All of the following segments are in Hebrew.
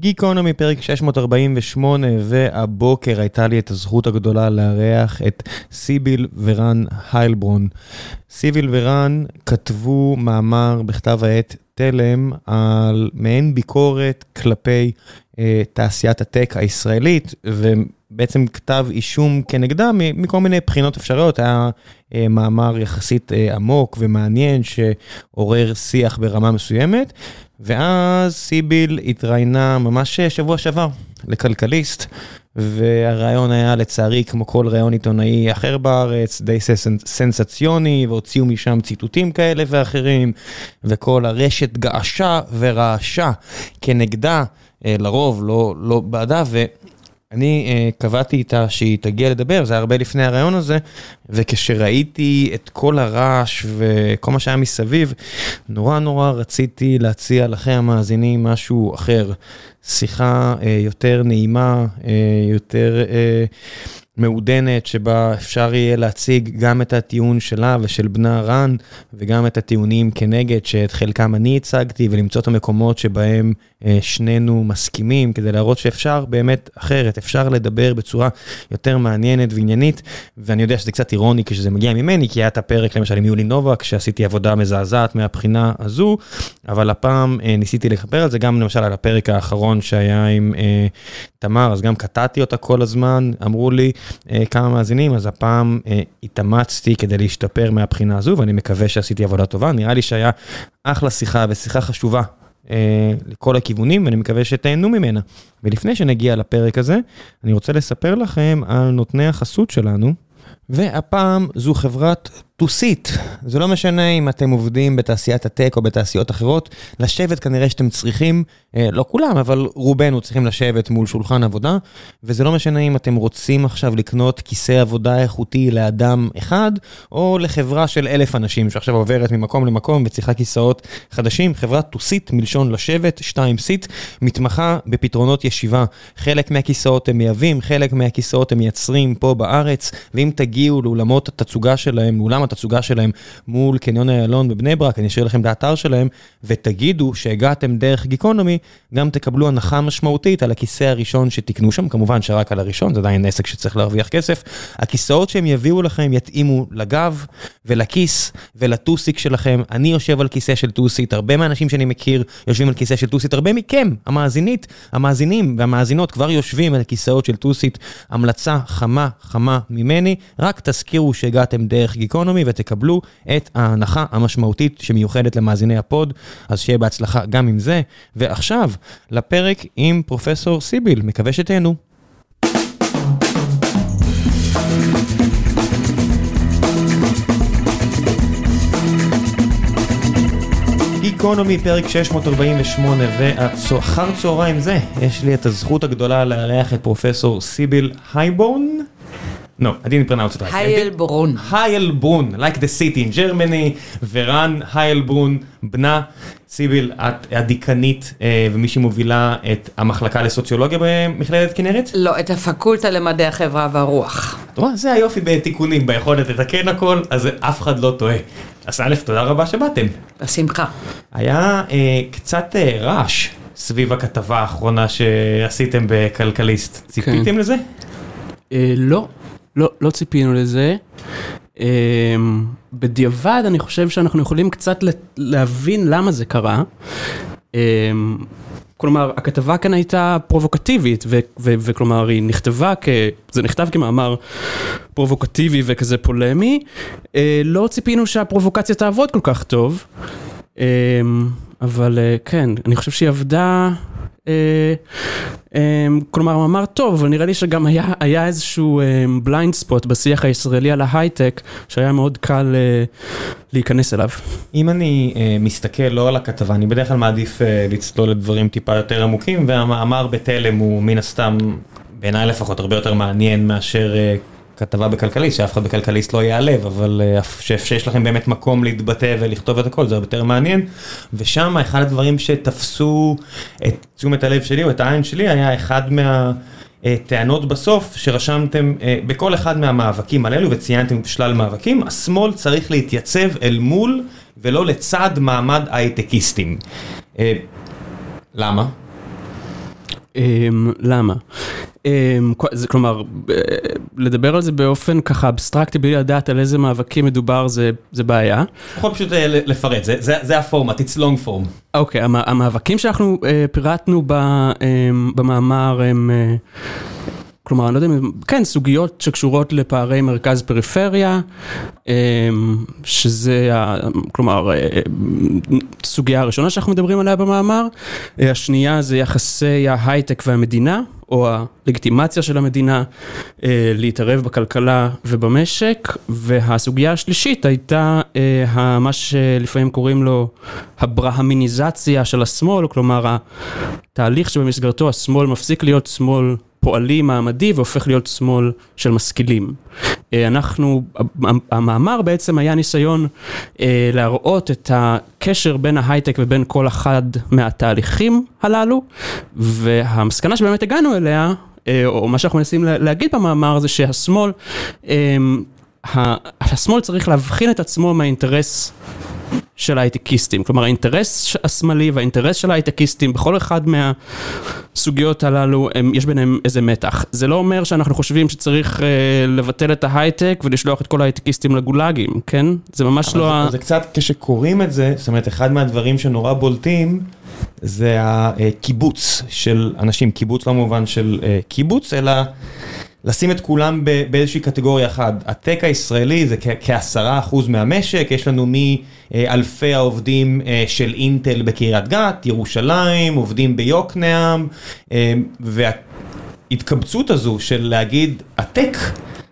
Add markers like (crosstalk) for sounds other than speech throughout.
גיקונומי פרק 648, והבוקר הייתה לי את הזכות הגדולה לארח את סיביל ורן היילברון. סיביל ורן כתבו מאמר בכתב העת תלם על מעין ביקורת כלפי אה, תעשיית הטק הישראלית, ובעצם כתב אישום כנגדה מכל מיני בחינות אפשריות. היה אה, מאמר יחסית אה, עמוק ומעניין שעורר שיח ברמה מסוימת. ואז סיביל התראיינה ממש שבוע שעבר לכלכליסט, והרעיון היה לצערי כמו כל רעיון עיתונאי אחר בארץ, די סנסציוני, והוציאו משם ציטוטים כאלה ואחרים, וכל הרשת געשה ורעשה כנגדה, אה, לרוב לא, לא בעדה, אני uh, קבעתי איתה שהיא תגיע לדבר, זה היה הרבה לפני הרעיון הזה, וכשראיתי את כל הרעש וכל מה שהיה מסביב, נורא נורא רציתי להציע לכם המאזינים משהו אחר. שיחה uh, יותר נעימה, uh, יותר... Uh, מעודנת שבה אפשר יהיה להציג גם את הטיעון שלה ושל בנה רן וגם את הטיעונים כנגד שאת חלקם אני הצגתי ולמצוא את המקומות שבהם אה, שנינו מסכימים כדי להראות שאפשר באמת אחרת, אפשר לדבר בצורה יותר מעניינת ועניינית. ואני יודע שזה קצת אירוני כשזה מגיע ממני כי היה את הפרק למשל עם יולי נובק שעשיתי עבודה מזעזעת מהבחינה הזו אבל הפעם אה, ניסיתי לכפר על זה גם למשל על הפרק האחרון שהיה עם אה, תמר אז גם קטעתי אותה כל הזמן. אמרו לי כמה מאזינים, אז הפעם אה, התאמצתי כדי להשתפר מהבחינה הזו, ואני מקווה שעשיתי עבודה טובה. נראה לי שהיה אחלה שיחה ושיחה חשובה אה, לכל הכיוונים, ואני מקווה שתהנו ממנה. ולפני שנגיע לפרק הזה, אני רוצה לספר לכם על נותני החסות שלנו, והפעם זו חברת טוסית, זה לא משנה אם אתם עובדים בתעשיית הטק או בתעשיות אחרות, לשבת כנראה שאתם צריכים, אה, לא כולם, אבל רובנו צריכים לשבת מול שולחן עבודה, וזה לא משנה אם אתם רוצים עכשיו לקנות כיסא עבודה איכותי לאדם אחד, או לחברה של אלף אנשים שעכשיו עוברת ממקום למקום וצריכה כיסאות חדשים. חברת טוסית, מלשון לשבת, שתיים סיט, מתמחה בפתרונות ישיבה. חלק מהכיסאות הם מייבאים, חלק מהכיסאות הם מייצרים פה בארץ, ואם תגיעו לאולמות התצוגה שלהם, לאולם התצוגה שלהם מול קניון איילון בבני ברק, אני אשאיר לכם את האתר שלהם, ותגידו שהגעתם דרך גיקונומי, גם תקבלו הנחה משמעותית על הכיסא הראשון שתקנו שם, כמובן שרק על הראשון, זה עדיין עסק שצריך להרוויח כסף. הכיסאות שהם יביאו לכם יתאימו לגב ולכיס ולטוסיק שלכם. אני יושב על כיסא של טוסית, הרבה מהאנשים שאני מכיר יושבים על כיסא של טוסית, הרבה מכם, המאזינית, המאזינים והמאזינות כבר יושבים על כיסאות של טוסית. המלצה חמה חמה ממני, רק תזכירו שהגעתם דרך גיקונומי. גיקונומי ותקבלו את ההנחה המשמעותית שמיוחדת למאזיני ה pod, אז שיהיה בהצלחה גם עם זה. ועכשיו, לפרק עם פרופסור סיביל, מקווה שתהנו. גיקונומי, פרק 648, ואחר צהריים זה, יש לי את הזכות הגדולה לארח את פרופסור סיביל הייבורן. No, I didn't pronounce it right. היילברון. היילברון, like the city in Germany, ורן היילברון, בנה, סיביל, את הדיקנית אה, ומי שמובילה את המחלקה לסוציולוגיה במכללת כנרת? לא, את הפקולטה למדעי החברה והרוח. אתה רואה, זה היופי בתיקונים, ביכולת לתקן הכל, אז אף אחד לא טועה. אז א', תודה רבה שבאתם. בשמחה. היה אה, קצת אה, רעש סביב הכתבה האחרונה שעשיתם בכלכליסט. ציפיתם כן. לזה? אה, לא. לא, לא ציפינו לזה. Um, בדיעבד אני חושב שאנחנו יכולים קצת להבין למה זה קרה. Um, כלומר, הכתבה כאן הייתה פרובוקטיבית, וכלומר, היא נכתבה כ... זה נכתב כמאמר פרובוקטיבי וכזה פולמי. Uh, לא ציפינו שהפרובוקציה תעבוד כל כך טוב, um, אבל uh, כן, אני חושב שהיא עבדה... אה, אה, כלומר, הוא אמר טוב, אבל נראה לי שגם היה, היה איזשהו בליינד אה, ספוט בשיח הישראלי על ההייטק, שהיה מאוד קל להיכנס אליו. אם אני מסתכל לא על הכתבה, אני בדרך כלל מעדיף לצלול לדברים טיפה יותר עמוקים, והמאמר בתלם הוא מן הסתם, בעיניי לפחות, הרבה יותר מעניין מאשר... כתבה בכלכליסט, שאף אחד בכלכליסט לא ייעלב, אבל אה, שיש לכם באמת מקום להתבטא ולכתוב את הכל, זה יותר מעניין. ושם אחד הדברים שתפסו את תשומת הלב שלי או את העין שלי היה אחד מהטענות בסוף שרשמתם אה, בכל אחד מהמאבקים הללו וציינתם שלל מאבקים, השמאל צריך להתייצב אל מול ולא לצד מעמד הייטקיסטים. אה, למה? אמ, למה? אמ, כלומר, לדבר על זה באופן ככה אבסטרקטי בלי לדעת על איזה מאבקים מדובר זה, זה בעיה. יכול פשוט אה, לפרט, זה- זה זה הפורמט, it's long form. אוקיי, המ- המאבקים שאנחנו אה, פירטנו ב, אה, במאמר הם, אה, כלומר, אני לא יודע אם, כן, סוגיות שקשורות לפערי מרכז פריפריה, אה, שזה, כלומר, סוגיה הראשונה שאנחנו מדברים עליה במאמר, השנייה זה יחסי ההייטק והמדינה. או הלגיטימציה של המדינה אה, להתערב בכלכלה ובמשק, והסוגיה השלישית הייתה אה, מה שלפעמים קוראים לו הברהמיניזציה של השמאל, כלומר התהליך שבמסגרתו השמאל מפסיק להיות שמאל פועלי מעמדי והופך להיות שמאל של משכילים. אה, אנחנו, המאמר בעצם היה ניסיון אה, להראות את הקשר בין ההייטק ובין כל אחד מהתהליכים הללו, והמסקנה שבאמת הגענו אליה, אה, או מה שאנחנו מנסים לה- להגיד במאמר זה שהשמאל, השמאל צריך להבחין את עצמו מהאינטרס של ההייטקיסטים, כלומר האינטרס השמאלי והאינטרס של ההייטקיסטים בכל אחד מהסוגיות הללו, הם, יש ביניהם איזה מתח. זה לא אומר שאנחנו חושבים שצריך אה, לבטל את ההייטק ולשלוח את כל ההייטקיסטים לגולאגים, כן? זה ממש לא... ה... זה, זה קצת, כשקוראים את זה, זאת אומרת, אחד מהדברים שנורא בולטים, זה הקיבוץ של אנשים, קיבוץ לא במובן של אה, קיבוץ, אלא לשים את כולם באיזושהי קטגוריה אחת. הטק הישראלי זה כעשרה אחוז מהמשק, יש לנו מאלפי העובדים אה, של אינטל בקריית גת, ירושלים, עובדים ביוקנעם, אה, וההתקבצות הזו של להגיד, הטק,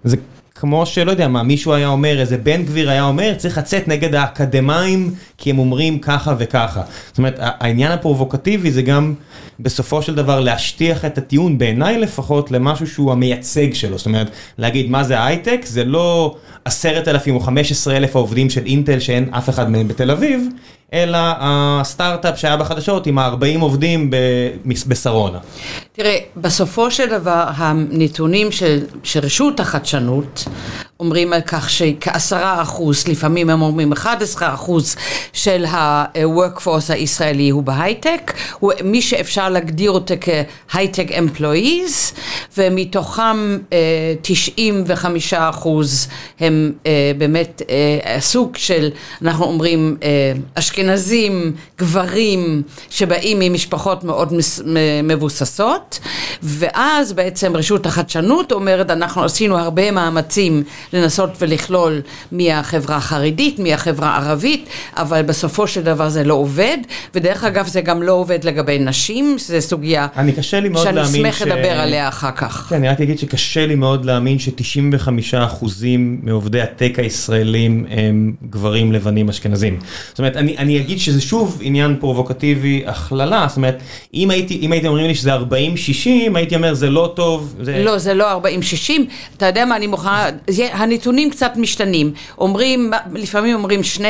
זה כמו שלא יודע מה, מישהו היה אומר, איזה בן גביר היה אומר, צריך לצאת נגד האקדמאים כי הם אומרים ככה וככה. זאת אומרת, העניין הפרובוקטיבי זה גם בסופו של דבר להשטיח את הטיעון, בעיניי לפחות, למשהו שהוא המייצג שלו. זאת אומרת, להגיד מה זה הייטק, זה לא עשרת אלפים או חמש עשרה אלף העובדים של אינטל שאין אף אחד מהם בתל אביב, אלא הסטארט-אפ שהיה בחדשות עם ה-40 עובדים בשרונה. תראה, בסופו של דבר הנתונים של, של רשות החדשנות אומרים על כך שכעשרה אחוז, לפעמים הם אומרים 11 אחוז של ה-workforce הישראלי הוא בהייטק, הוא מי שאפשר להגדיר אותו כהייטק employees, ומתוכם אה, 95 אחוז הם אה, באמת אה, סוג של, אנחנו אומרים, אה, אשכנזים, גברים, שבאים ממשפחות מאוד מבוססות, ואז בעצם רשות החדשנות אומרת, אנחנו עשינו הרבה מאמצים לנסות ולכלול מהחברה החרדית, מהחברה הערבית, אבל בסופו של דבר זה לא עובד, ודרך אגב זה גם לא עובד לגבי נשים, שזו סוגיה אני קשה לי מאוד שאני להאמין אשמח לדבר עליה אחר כך. כן, אני רק אגיד שקשה לי מאוד להאמין ש-95% מעובדי הטק הישראלים הם גברים לבנים אשכנזים. זאת אומרת, אני, אני אגיד שזה שוב עניין פרובוקטיבי, הכללה, זאת אומרת, אם הייתי, אם הייתם אומרים לי שזה 40-60, הייתי אומר זה לא טוב. זה... לא, זה לא 40-60, אתה יודע מה, אני מוכנה, הנתונים קצת משתנים, אומרים, לפעמים אומרים 2%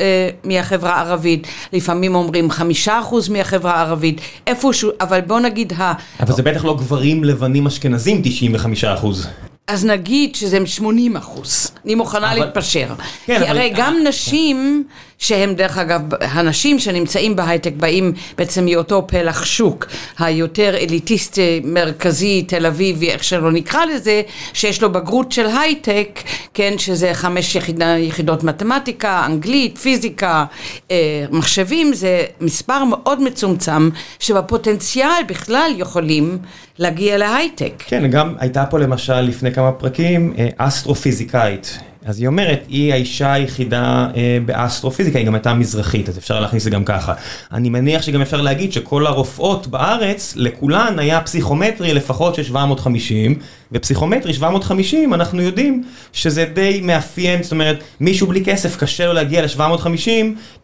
אה, מהחברה הערבית, לפעמים אומרים 5% מהחברה הערבית, איפשהו, אבל בוא נגיד, ה- אבל זה בטח לא גברים לבנים אשכנזים 95%. אז נגיד שזה 80 אחוז, אני מוכנה אבל- להתפשר. כן, כי אבל- הרי גם נשים, שהם דרך אגב, הנשים שנמצאים בהייטק באים בעצם מאותו פלח שוק, היותר אליטיסטי, מרכזי, תל אביבי, איך שלא נקרא לזה, שיש לו בגרות של הייטק, כן, שזה חמש יחידה, יחידות מתמטיקה, אנגלית, פיזיקה, אה, מחשבים, זה מספר מאוד מצומצם, שבפוטנציאל בכלל יכולים להגיע להייטק. כן, גם הייתה פה למשל לפני כמה פרקים אה, אסטרופיזיקאית. אז היא אומרת, היא האישה היחידה אה, באסטרופיזיקה, היא גם הייתה מזרחית, אז אפשר להכניס את זה גם ככה. אני מניח שגם אפשר להגיד שכל הרופאות בארץ, לכולן היה פסיכומטרי לפחות של 750, ופסיכומטרי 750, אנחנו יודעים שזה די מאפיין, זאת אומרת, מישהו בלי כסף קשה לו להגיע ל-750,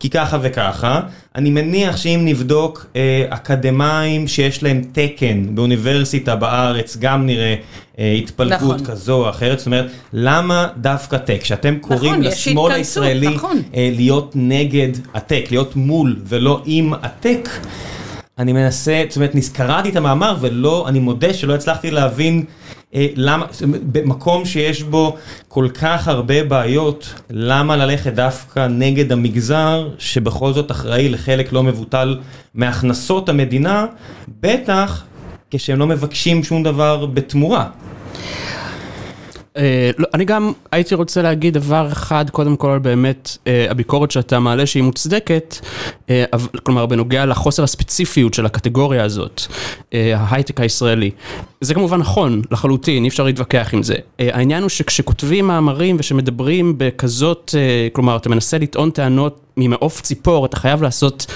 כי ככה וככה. אני מניח שאם נבדוק אה, אקדמאים שיש להם תקן באוניברסיטה בארץ, גם נראה אה, התפלגות נכון. כזו או אחרת, זאת אומרת, למה דווקא טק? כשאתם קוראים נכון, יש לשמאל הישראלי נכון. אה, להיות נגד הטק, להיות מול ולא עם הטק, אני מנסה, זאת אומרת, קראתי את המאמר ולא, אני מודה שלא הצלחתי להבין אה, למה, במקום שיש בו כל כך הרבה בעיות, למה ללכת דווקא נגד המגזר שבכל זאת אחראי לחלק לא מבוטל מהכנסות המדינה, בטח כשהם לא מבקשים שום דבר בתמורה. אה, לא, אני גם הייתי רוצה להגיד דבר אחד, קודם כל באמת אה, הביקורת שאתה מעלה שהיא מוצדקת, אה, כלומר בנוגע לחוסר הספציפיות של הקטגוריה הזאת, ההייטק הישראלי. זה כמובן נכון לחלוטין, אי אפשר להתווכח עם זה. העניין הוא שכשכותבים מאמרים ושמדברים בכזאת, כלומר אתה מנסה לטעון טענות ממעוף ציפור, אתה חייב לעשות...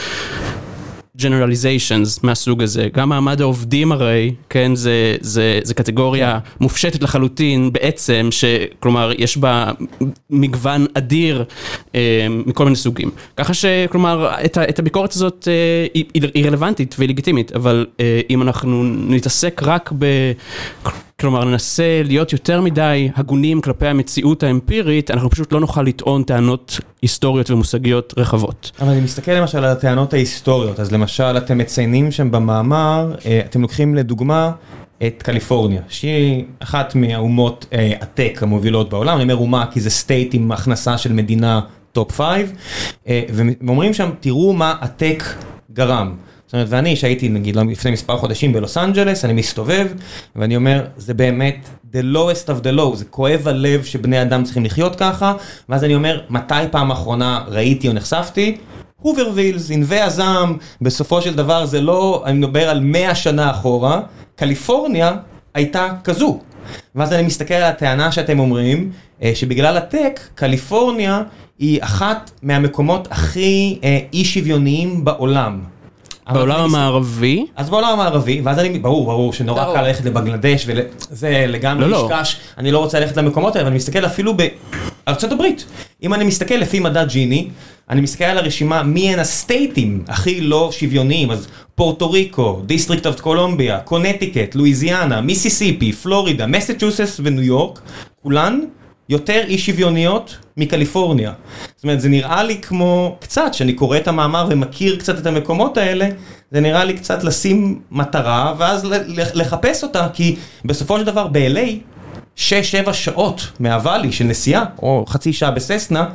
generalizations מהסוג הזה, גם מעמד העובדים הרי, כן, זה, זה, זה קטגוריה כן. מופשטת לחלוטין בעצם, שכלומר יש בה מגוון אדיר אה, מכל מיני סוגים. ככה שכלומר את, את הביקורת הזאת אה, היא, היא רלוונטית והיא לגיטימית, אבל אה, אם אנחנו נתעסק רק ב... כלומר, ננסה להיות יותר מדי הגונים כלפי המציאות האמפירית, אנחנו פשוט לא נוכל לטעון טענות היסטוריות ומושגיות רחבות. אבל אני מסתכל למשל על הטענות ההיסטוריות, אז למשל אתם מציינים שם במאמר, אה, אתם לוקחים לדוגמה את קליפורניה, שהיא אחת מהאומות אה, הטק המובילות בעולם, אני אומר אומה כי זה סטייט עם הכנסה של מדינה top אה, ואומרים שם, תראו מה ה tech גרם. זאת אומרת, ואני שהייתי נגיד לא, לפני מספר חודשים בלוס אנג'לס, אני מסתובב, ואני אומר, זה באמת the lowest of the low, זה כואב הלב שבני אדם צריכים לחיות ככה, ואז אני אומר, מתי פעם אחרונה ראיתי או נחשפתי? Hoovervilles, ענבי הזעם, בסופו של דבר זה לא, אני מדבר על 100 שנה אחורה, קליפורניה הייתה כזו. ואז אני מסתכל על הטענה שאתם אומרים, אה, שבגלל ה tech, קליפורניה היא אחת מהמקומות הכי אה, אי שוויוניים בעולם. בעולם המערבי? אז בעולם המערבי, ואז אני, ברור, ברור, שנורא קל ללכת לבנגלדש, וזה לגמרי לא, נשקש, לא. אני לא רוצה ללכת למקומות האלה, אבל אני מסתכל אפילו בארצות הברית. אם אני מסתכל לפי מדד ג'יני, אני מסתכל על הרשימה מי הן הסטייטים הכי לא שוויוניים, אז פורטו ריקו, דיסטריקט אוף קולומביה, קונטיקט, לואיזיאנה, מיסיסיפי, פלורידה, מסצ'וסס וניו יורק, כולן יותר אי שוויוניות מקליפורניה. זאת אומרת, זה נראה לי כמו קצת, שאני קורא את המאמר ומכיר קצת את המקומות האלה, זה נראה לי קצת לשים מטרה ואז לחפש אותה, כי בסופו של דבר ב-LA, 6-7 שעות מהוואלי של נסיעה, או חצי שעה בססנה,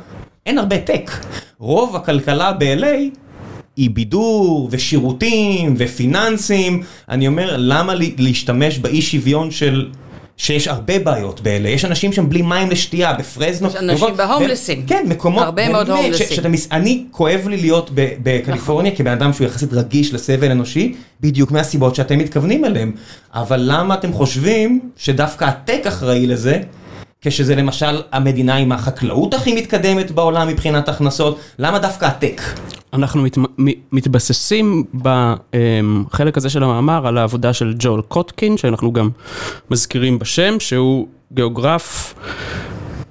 אין הרבה טק. רוב הכלכלה ב-LA היא בידור ושירותים ופיננסים. אני אומר, למה להשתמש באי שוויון של שיש הרבה בעיות באלה, יש אנשים שם בלי מים לשתייה, בפרזנו. יש אנשים בהומלסים. כן, מקומות. הרבה מאוד הומלסים. אני כואב לי להיות בקליפורניה נכון. כבן אדם שהוא יחסית רגיש לסבל אנושי, בדיוק מהסיבות שאתם מתכוונים אליהם. אבל למה אתם חושבים שדווקא הטק אחראי לזה? כשזה למשל המדינה עם החקלאות הכי מתקדמת בעולם מבחינת הכנסות, למה דווקא הטק? אנחנו מת, מתבססים בחלק הזה של המאמר על העבודה של ג'ול קוטקין, שאנחנו גם מזכירים בשם, שהוא גיאוגרף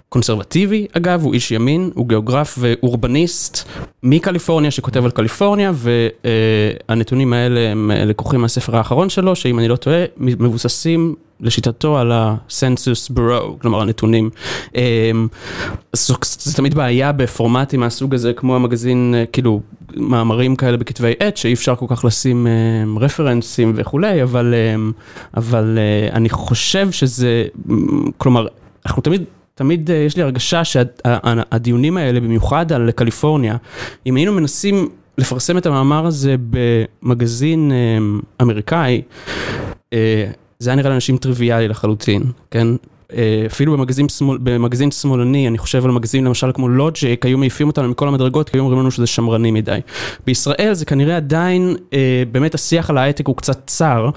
קונסרבטיבי אגב, הוא איש ימין, הוא גיאוגרף ואורבניסט מקליפורניה שכותב על קליפורניה, והנתונים האלה הם לקוחים מהספר האחרון שלו, שאם אני לא טועה, מבוססים לשיטתו על ה-Census Bureau, כלומר הנתונים. אמ, זה תמיד בעיה בפורמטים מהסוג הזה, כמו המגזין, אה, כאילו, מאמרים כאלה בכתבי עת, שאי אפשר כל כך לשים רפרנסים וכולי, אבל, אמ, אבל אה, אני חושב שזה, כלומר, אנחנו תמיד... תמיד אה, יש לי הרגשה שהדיונים האלה, במיוחד על קליפורניה, אם היינו מנסים לפרסם את המאמר הזה במגזין אמ, אמריקאי, זה היה נראה לאנשים טריוויאלי לחלוטין, כן? אה, אפילו במגזין, שמאל, במגזין שמאלני, אני חושב על מגזין למשל כמו לוג'יק, היו מעיפים אותנו מכל המדרגות, כי היו אומרים לנו שזה שמרני מדי. בישראל זה כנראה עדיין, אה, באמת השיח על ההייטק הוא קצת צר.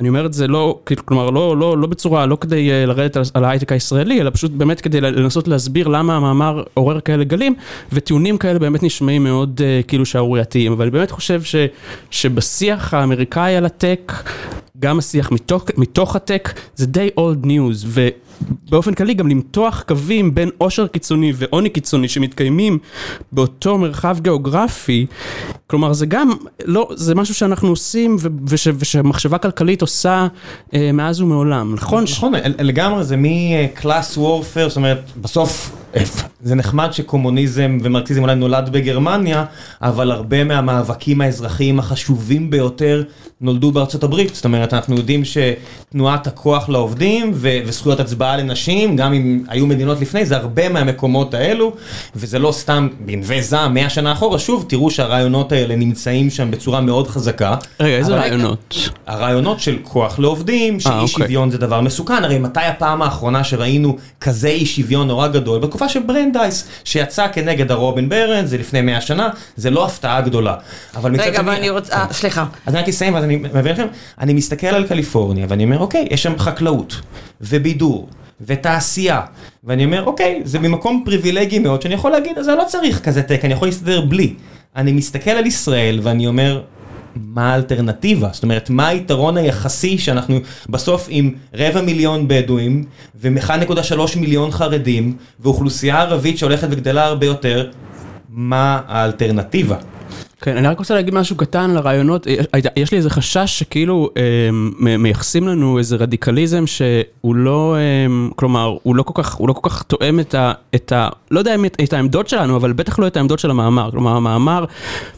אני אומר את זה לא, כלומר, לא, לא, לא בצורה, לא כדי אה, לרדת על, על ההייטק הישראלי, אלא פשוט באמת כדי לנסות להסביר למה המאמר עורר כאלה גלים, וטיעונים כאלה באמת נשמעים מאוד אה, כאילו שערורייתיים, אבל אני באמת חושב ש, שבשיח האמריקאי על ה tech, גם השיח מתוך, מתוך ה tech, זה די old news, ובאופן כללי גם למתוח קווים בין עושר קיצוני ועוני קיצוני שמתקיימים באותו מרחב גיאוגרפי, כלומר זה גם, לא, זה משהו שאנחנו עושים וש, ושמחשבה כלכלית עושה אה, מאז ומעולם, נכון? נכון, לגמרי זה מקלאס וורפר, זאת אומרת, בסוף... זה נחמד שקומוניזם ומרקסיזם אולי נולד בגרמניה, אבל הרבה מהמאבקים האזרחיים החשובים ביותר נולדו בארצות הברית. זאת אומרת, אנחנו יודעים שתנועת הכוח לעובדים וזכויות הצבעה לנשים, גם אם היו מדינות לפני, זה הרבה מהמקומות האלו, וזה לא סתם בנווה זעם, 100 שנה אחורה, שוב, תראו שהרעיונות האלה נמצאים שם בצורה מאוד חזקה. רגע, איזה רעיונות? הרעיונות של כוח לעובדים, שאי אוקיי. שוויון זה דבר מסוכן, הרי מתי הפעם האחרונה שראינו כזה אי שוויון נורא גדול? בתקופה של ברנדייס, שיצא כנגד הרובין ברן, זה לפני 100 שנה, זה לא הפתעה גדולה. אבל מצד רגע, אבל שני- אני רוצה, אה, סליחה. אז אני רק אסיים ואז אני מביא לכם, אני מסתכל על קליפורניה ואני אומר, אוקיי, יש שם חקלאות, ובידור, ותעשייה, ואני אומר, אוקיי, זה ממקום פריבילגי מאוד, שאני יכול להגיד, אז אני לא צריך כזה טק, אני יכול להסתדר בלי. אני מסתכל על ישראל ואני אומר, מה האלטרנטיבה? זאת אומרת, מה היתרון היחסי שאנחנו בסוף עם רבע מיליון בדואים ו-1.3 מיליון חרדים ואוכלוסייה ערבית שהולכת וגדלה הרבה יותר, מה האלטרנטיבה? כן, אני רק רוצה להגיד משהו קטן לרעיונות, יש- יש לי איזה חשש שכאילו אה, מייחסים לנו איזה רדיקליזם שהוא לא, אה, כלומר, הוא לא כל כך, הוא לא כל כך תואם את ה, את ה, לא יודע אם את, העמדות שלנו, אבל בטח לא את העמדות של המאמר, כלומר המאמר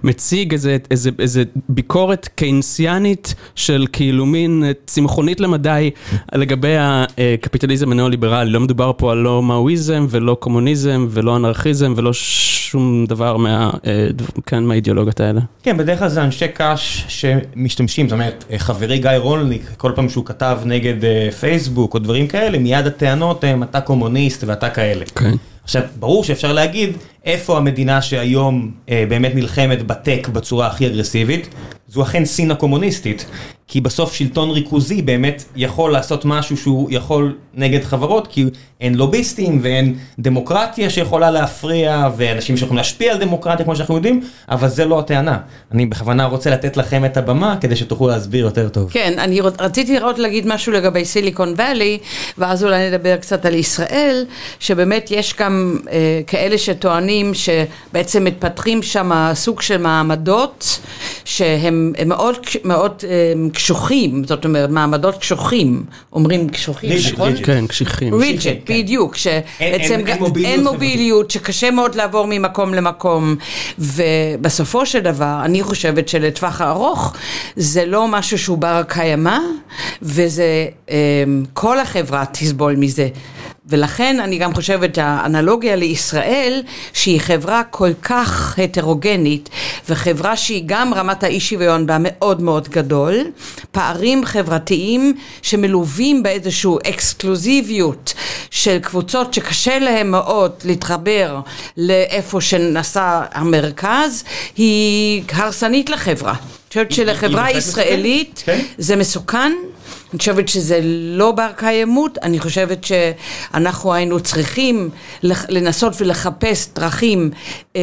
מציג איזה, איזה, איזה ביקורת קיינסיאנית של כאילו מין אה, צמחונית למדי לגבי הקפיטליזם הניאו-ליברלי, לא מדובר פה על לא מאואיזם ולא קומוניזם ולא אנרכיזם ולא שום דבר מה, אה, כן, מהאידיאולוגיות האלה. כן, בדרך כלל זה אנשי קש שמשתמשים, זאת אומרת, חברי גיא רולניק, כל פעם שהוא כתב נגד אה, פייסבוק או דברים כאלה, מיד הטענות הם אתה קומוניסט ואתה כאלה. כן. עכשיו, ברור שאפשר להגיד איפה המדינה שהיום אה, באמת נלחמת בטק בצורה הכי אגרסיבית, זו אכן סין הקומוניסטית, כי בסוף שלטון ריכוזי באמת יכול לעשות משהו שהוא יכול נגד חברות, כי אין לוביסטים ואין דמוקרטיה שיכולה להפריע, ואנשים שיכולים להשפיע על דמוקרטיה כמו שאנחנו יודעים, אבל זה לא הטענה. אני בכוונה רוצה לתת לכם את הבמה כדי שתוכלו להסביר יותר טוב. כן, אני רוצ- רציתי עוד להגיד משהו לגבי סיליקון וואלי, ואז אולי נדבר קצת על ישראל, שבאמת יש גם אה, כאלה שטוענים שבעצם מתפתחים שם סוג של מעמדות שהם הם מאוד, מאוד אה, קשוחים, זאת אומרת מעמדות קשוחים, אומרים קשוחים, נכון? כן, קשיחים. ריג'ט, כן. בדיוק, שבעצם אין- מוביליות אין חברתית. מוביליות, שקשה מאוד לעבור ממקום למקום, ובסופו של דבר, אני חושבת שלטווח הארוך זה לא משהו שהוא בר קיימא, וזה, אמ, כל החברה תסבול מזה. ולכן אני גם חושבת שהאנלוגיה לישראל, שהיא חברה כל כך הטרוגנית, וחברה שהיא גם רמת האי שוויון בה מאוד מאוד גדול, פערים חברתיים שמלווים באיזושהי אקסקלוזיביות של קבוצות שקשה להם מאוד להתחבר לאיפה שנסע המרכז, היא הרסנית לחברה. אני חושבת שלחברה ישראלית כן. זה מסוכן, אני חושבת שזה לא בר קיימות, אני חושבת שאנחנו היינו צריכים לנסות ולחפש דרכים אה,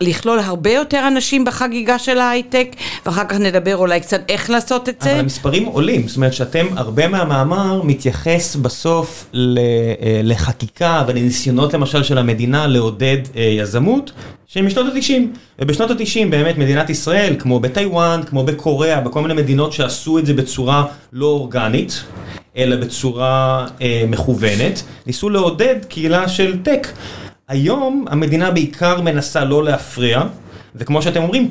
לכלול הרבה יותר אנשים בחגיגה של ההייטק, ואחר כך נדבר אולי קצת איך לעשות את אבל זה. המספרים עולים, זאת אומרת שאתם, הרבה מהמאמר מתייחס בסוף ל- אה, לחקיקה ולניסיונות למשל של המדינה לעודד אה, יזמות, שהם משנות ה-90. ובשנות ה-90 באמת מדינת ישראל, כמו בטיוואן, כמו בקוריאה, בכל מיני מדינות שעשו את זה בצורה לא אורגנית, אלא בצורה אה, מכוונת, ניסו לעודד קהילה של טק. היום המדינה בעיקר מנסה לא להפריע. וכמו שאתם אומרים,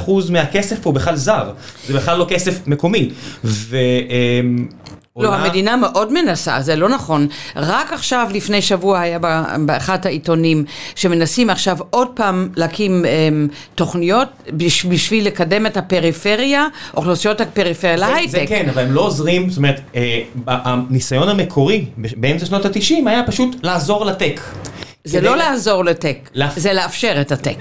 95% מהכסף הוא בכלל זר, זה בכלל לא כסף מקומי. ו... אמ, לא, המדינה מאוד מנסה, זה לא נכון. רק עכשיו, לפני שבוע, היה ב- באחד העיתונים, שמנסים עכשיו עוד פעם להקים אמ, תוכניות בש- בשביל לקדם את הפריפריה, אוכלוסיות הפריפריה להייטק. זה כן, אבל הם לא עוזרים, זאת אומרת, אה, הניסיון המקורי באמצע שנות ה-90 היה פשוט לעזור לטק. זה לא לעזור לטק, זה לאפשר את הטק.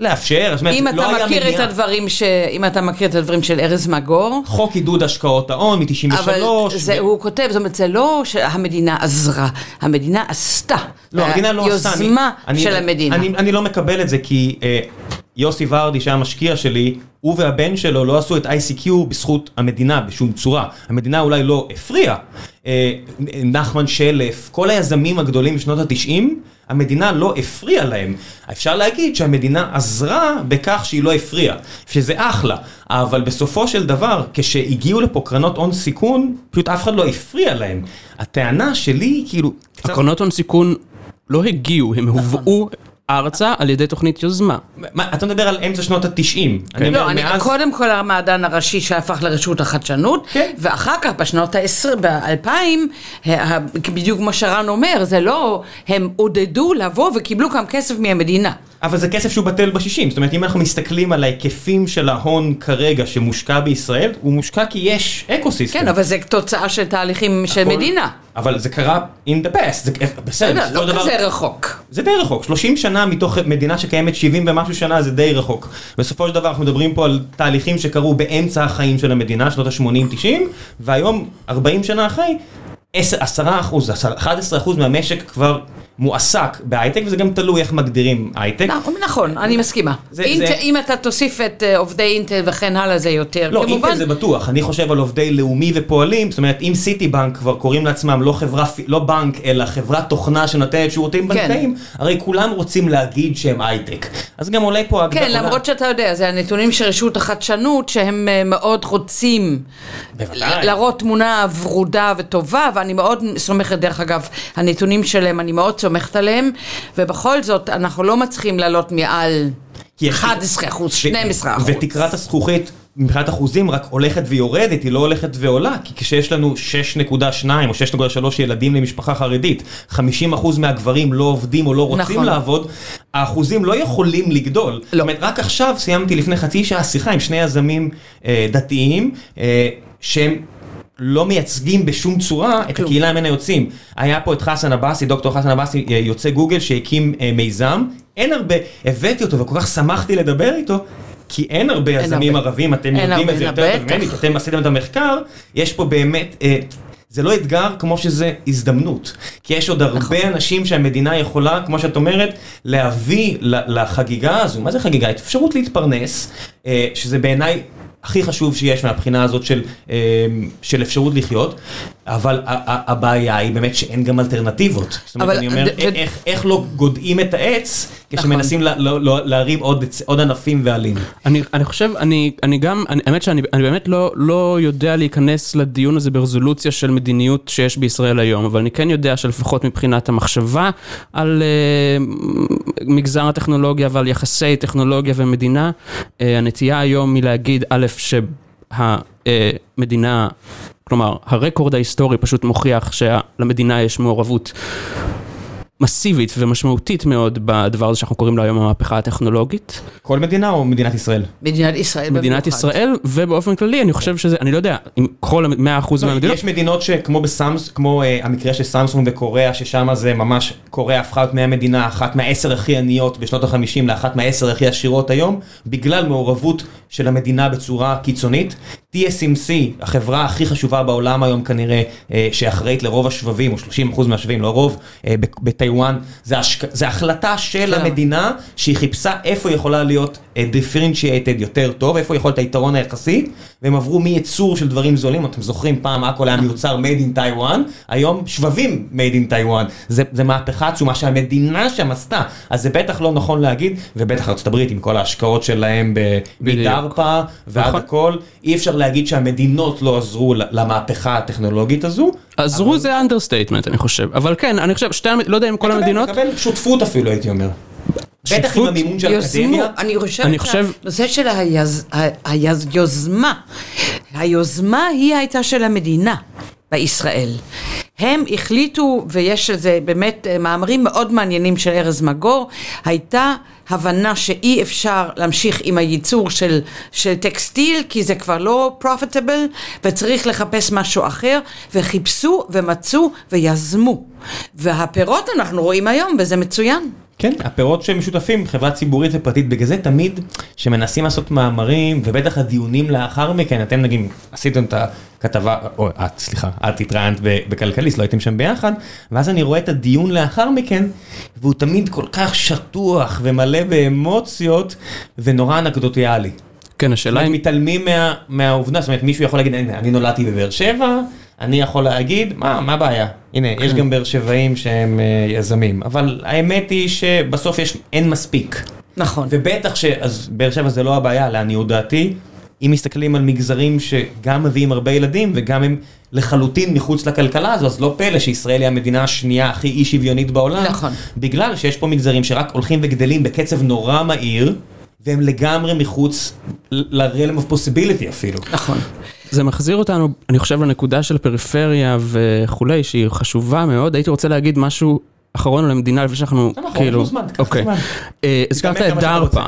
לאפשר, זאת אומרת, אם לא אתה היה מכיר את מניעה. הדברים ש... אם אתה מכיר את הדברים של ארז מגור, חוק עידוד השקעות ההון מ-93. אבל זה, הוא כותב, זאת אומרת, זה לא שהמדינה עזרה, המדינה עשתה. לא, המדינה לא עשתה. אני- יוזמה אני- של המדינה. אני, אני לא מקבל את זה כי אה, יוסי ורדי שהיה המשקיע שלי, הוא והבן שלו לא עשו את ICQ בזכות המדינה בשום צורה. המדינה אולי לא הפריעה. אה, נחמן שלף, כל היזמים הגדולים בשנות התשעים, המדינה לא הפריעה להם. אפשר להגיד שהמדינה עזרה בכך שהיא לא הפריעה, שזה אחלה. אבל בסופו של דבר, כשהגיעו לפה קרנות הון סיכון, פשוט אף אחד לא הפריע להם. הטענה שלי, כאילו... קצת- הקרנות הון סיכון לא הגיעו, הם הובאו ארצה על ידי תוכנית יוזמה. מה, אתה מדבר על אמצע שנות התשעים. אני אומר, לא, אני, מאז... קודם כל המעדן הראשי שהפך לרשות החדשנות, כן. ואחר כך בשנות ה-20, ב-2000, בדיוק כמו שרן אומר, זה לא, הם עודדו לבוא וקיבלו גם כסף מהמדינה. אבל זה כסף שהוא בטל בשישים, זאת אומרת אם אנחנו מסתכלים על ההיקפים של ההון כרגע שמושקע בישראל, הוא מושקע כי יש אקו סיסטם. כן, אבל זה תוצאה של תהליכים של הכל- מדינה. אבל זה קרה in the past, זה בסדר, בסדר, של לא דבר- כזה רחוק. זה די רחוק, 30 שנה מתוך מדינה שקיימת 70 ומשהו שנה זה די רחוק. בסופו של דבר אנחנו מדברים פה על תהליכים שקרו באמצע החיים של המדינה, שנות ה-80-90, והיום, 40 שנה אחרי, 10, 10 אחוז, 11 אחוז מהמשק כבר מועסק בהייטק, וזה גם תלוי איך מגדירים הייטק. נכון, אני מסכימה. זה- אינטל- זה- אם אתה תוסיף את אה, עובדי אינטל וכן הלאה זה יותר, לא, כמובן. אינטל זה בטוח, אני חושב על עובדי לאומי ופועלים, זאת אומרת אם סיטי בנק כבר קוראים לעצמם לא חברה, לא בנק, אלא חברת תוכנה שנותנת שירותים כן. בנקאיים, הרי כולם רוצים להגיד שהם הייטק. אז גם עולה פה הגדרה. כן, למרות שאתה יודע, זה הנתונים של רשות החדשנות, שהם אה, מאוד רוצים. להראות תמונה ורודה וטובה, ואני מאוד סומכת, דרך אגב, הנתונים שלהם, אני מאוד סומכת עליהם, ובכל זאת, אנחנו לא מצליחים לעלות מעל כי יש- 11 אחוז, 12 אחוז. ותקרת הזכוכית מבחינת אחוזים רק הולכת ויורדת, היא לא הולכת ועולה, כי כשיש לנו 6.2 או 6.3 ילדים למשפחה חרדית, 50% מהגברים לא עובדים או לא רוצים נכון. לעבוד, האחוזים לא יכולים לגדול. זאת אומרת, רק עכשיו סיימתי לפני חצי שעה שיחה עם שני יזמים אה, דתיים, אה, שהם... לא מייצגים בשום צורה את. הקהילה ממנה יוצאים. היה פה את חסן עבאסי, דוקטור חסן עבאסי, אה, יוצא גוגל, שהקים אה, מיזם. אין הרבה, הבאתי אותו וכל כך שמחתי לדבר איתו, כי אין הרבה יזמים. ערבים, אתם יודעים את זה יותר טוב. ממני, אתם עשיתם את המחקר, יש פה באמת... אה, זה לא אתגר כמו שזה הזדמנות. כי יש עוד הרבה נכון. אנשים שהמדינה יכולה, כמו שאת אומרת, להביא לחגיגה הזו. מה זה חגיגה? אפשרות להתפרנס, שזה בעיניי הכי חשוב שיש מהבחינה הזאת של, אה, של אפשרות לחיות, אבל הבעיה היא באמת שאין גם אלטרנטיבות. זאת אומרת, אבל אני אומר, ד- א- ד- איך, איך לא גודעים את העץ נכון. כשמנסים לה- להרים עוד, עוד ענפים ועלים. אני, אני חושב, אני, אני גם, אני, האמת שאני אני באמת לא, לא יודע להיכנס לדיון הזה ברזולוציה של מדיניות שיש בישראל היום, אבל אני כן יודע שלפחות מבחינת המחשבה על uh, מגזר הטכנולוגיה ועל יחסי טכנולוגיה ומדינה, uh, הנטייה היום היא להגיד, א', שהמדינה, כלומר, הרקורד ההיסטורי פשוט מוכיח שלמדינה יש מעורבות. מסיבית ומשמעותית מאוד בדבר הזה שאנחנו קוראים לו היום המהפכה הטכנולוגית. כל מדינה או מדינת ישראל? מדינת ישראל מדינת במיוחד. ישראל, ובאופן כללי אני חושב שזה, אני לא יודע, אם כל 100% לא, מהמדינות, יש מדינות שכמו בסמס, כמו uh, המקרה של סמסונג וקוריאה, ששם זה ממש, קוריאה הפכה להיות מהמדינה אחת מהעשר הכי עניות בשנות החמישים לאחת מהעשר הכי עשירות היום, בגלל מעורבות של המדינה בצורה קיצונית. TSMC, החברה הכי חשובה בעולם היום כנראה, uh, שאחראית לרוב השבבים, או 30% מהשבבים, לא רוב, ב- בטיוואן, זה, השק... זה החלטה של כן. המדינה שהיא חיפשה איפה היא יכולה להיות uh, differentiated יותר טוב, איפה יכול להיות היתרון היחסי, והם עברו מייצור של דברים זולים, אתם זוכרים פעם הכל היה מיוצר made in Taiwan, היום שבבים made in Taiwan, זה, זה מהפכה עצומה שהמדינה שם עשתה, אז זה בטח לא נכון להגיד, ובטח הברית עם כל ההשקעות שלהם ב- בדיוק. מ DARPA ועד נכון. הכל, אי אפשר להגיד שהמדינות לא עזרו למהפכה הטכנולוגית הזו. עזרו זה understatement אני חושב, אבל כן, אני חושב, שתי, לא יודע אם כל המדינות, מקבל שותפות אפילו הייתי אומר. בטח עם שותפות? המימון של האקדמיה. אני חושבת אני חושב- שהנושא של היז, ה- היז, יוזמה, היוזמה היא הייתה של המדינה בישראל. הם החליטו, ויש לזה באמת אה, מאמרים מאוד מעניינים של ארז מגור, הייתה הבנה שאי אפשר להמשיך עם הייצור של, של טקסטיל, כי זה כבר לא profitable, וצריך לחפש משהו אחר, וחיפשו ומצאו ויזמו. והפירות אנחנו רואים היום, וזה מצוין. כן, הפירות שהם משותפים, חברה ציבורית ופרטית, בגלל זה תמיד שמנסים לעשות מאמרים, ובטח הדיונים לאחר מכן, אתם נגיד עשיתם את הכתבה, או את, סליחה, את התראיינת בכלכליסט, לא הייתם שם ביחד, ואז אני רואה את הדיון לאחר מכן, והוא תמיד כל כך שטוח ומלא באמוציות, ונורא אנקדוטיאלי. כן השאלה אם, מתעלמים מה, מהעובדה, זאת אומרת, מישהו יכול להגיד, אני נולדתי בבאר שבע, אני יכול להגיד, מה, מה הבעיה? הנה, יש גם באר שבעים שהם אה, יזמים, אבל האמת היא שבסוף יש, אין מספיק. נכון. ובטח ש... אז באר שבע זה לא הבעיה, לעניות דעתי. אם מסתכלים על מגזרים שגם מביאים הרבה ילדים וגם הם לחלוטין מחוץ לכלכלה הזו, אז לא פלא שישראל היא המדינה השנייה הכי אי שוויונית בעולם. נכון. בגלל שיש פה מגזרים שרק הולכים וגדלים בקצב נורא מהיר, והם לגמרי מחוץ ל-realm of possibility אפילו. נכון. זה מחזיר אותנו, אני חושב, לנקודה של פריפריה וכולי, שהיא חשובה מאוד. הייתי רוצה להגיד משהו אחרון על המדינה, לפני שאנחנו, נכון, כאילו... אוקיי. אה, הזכרת את דארפה.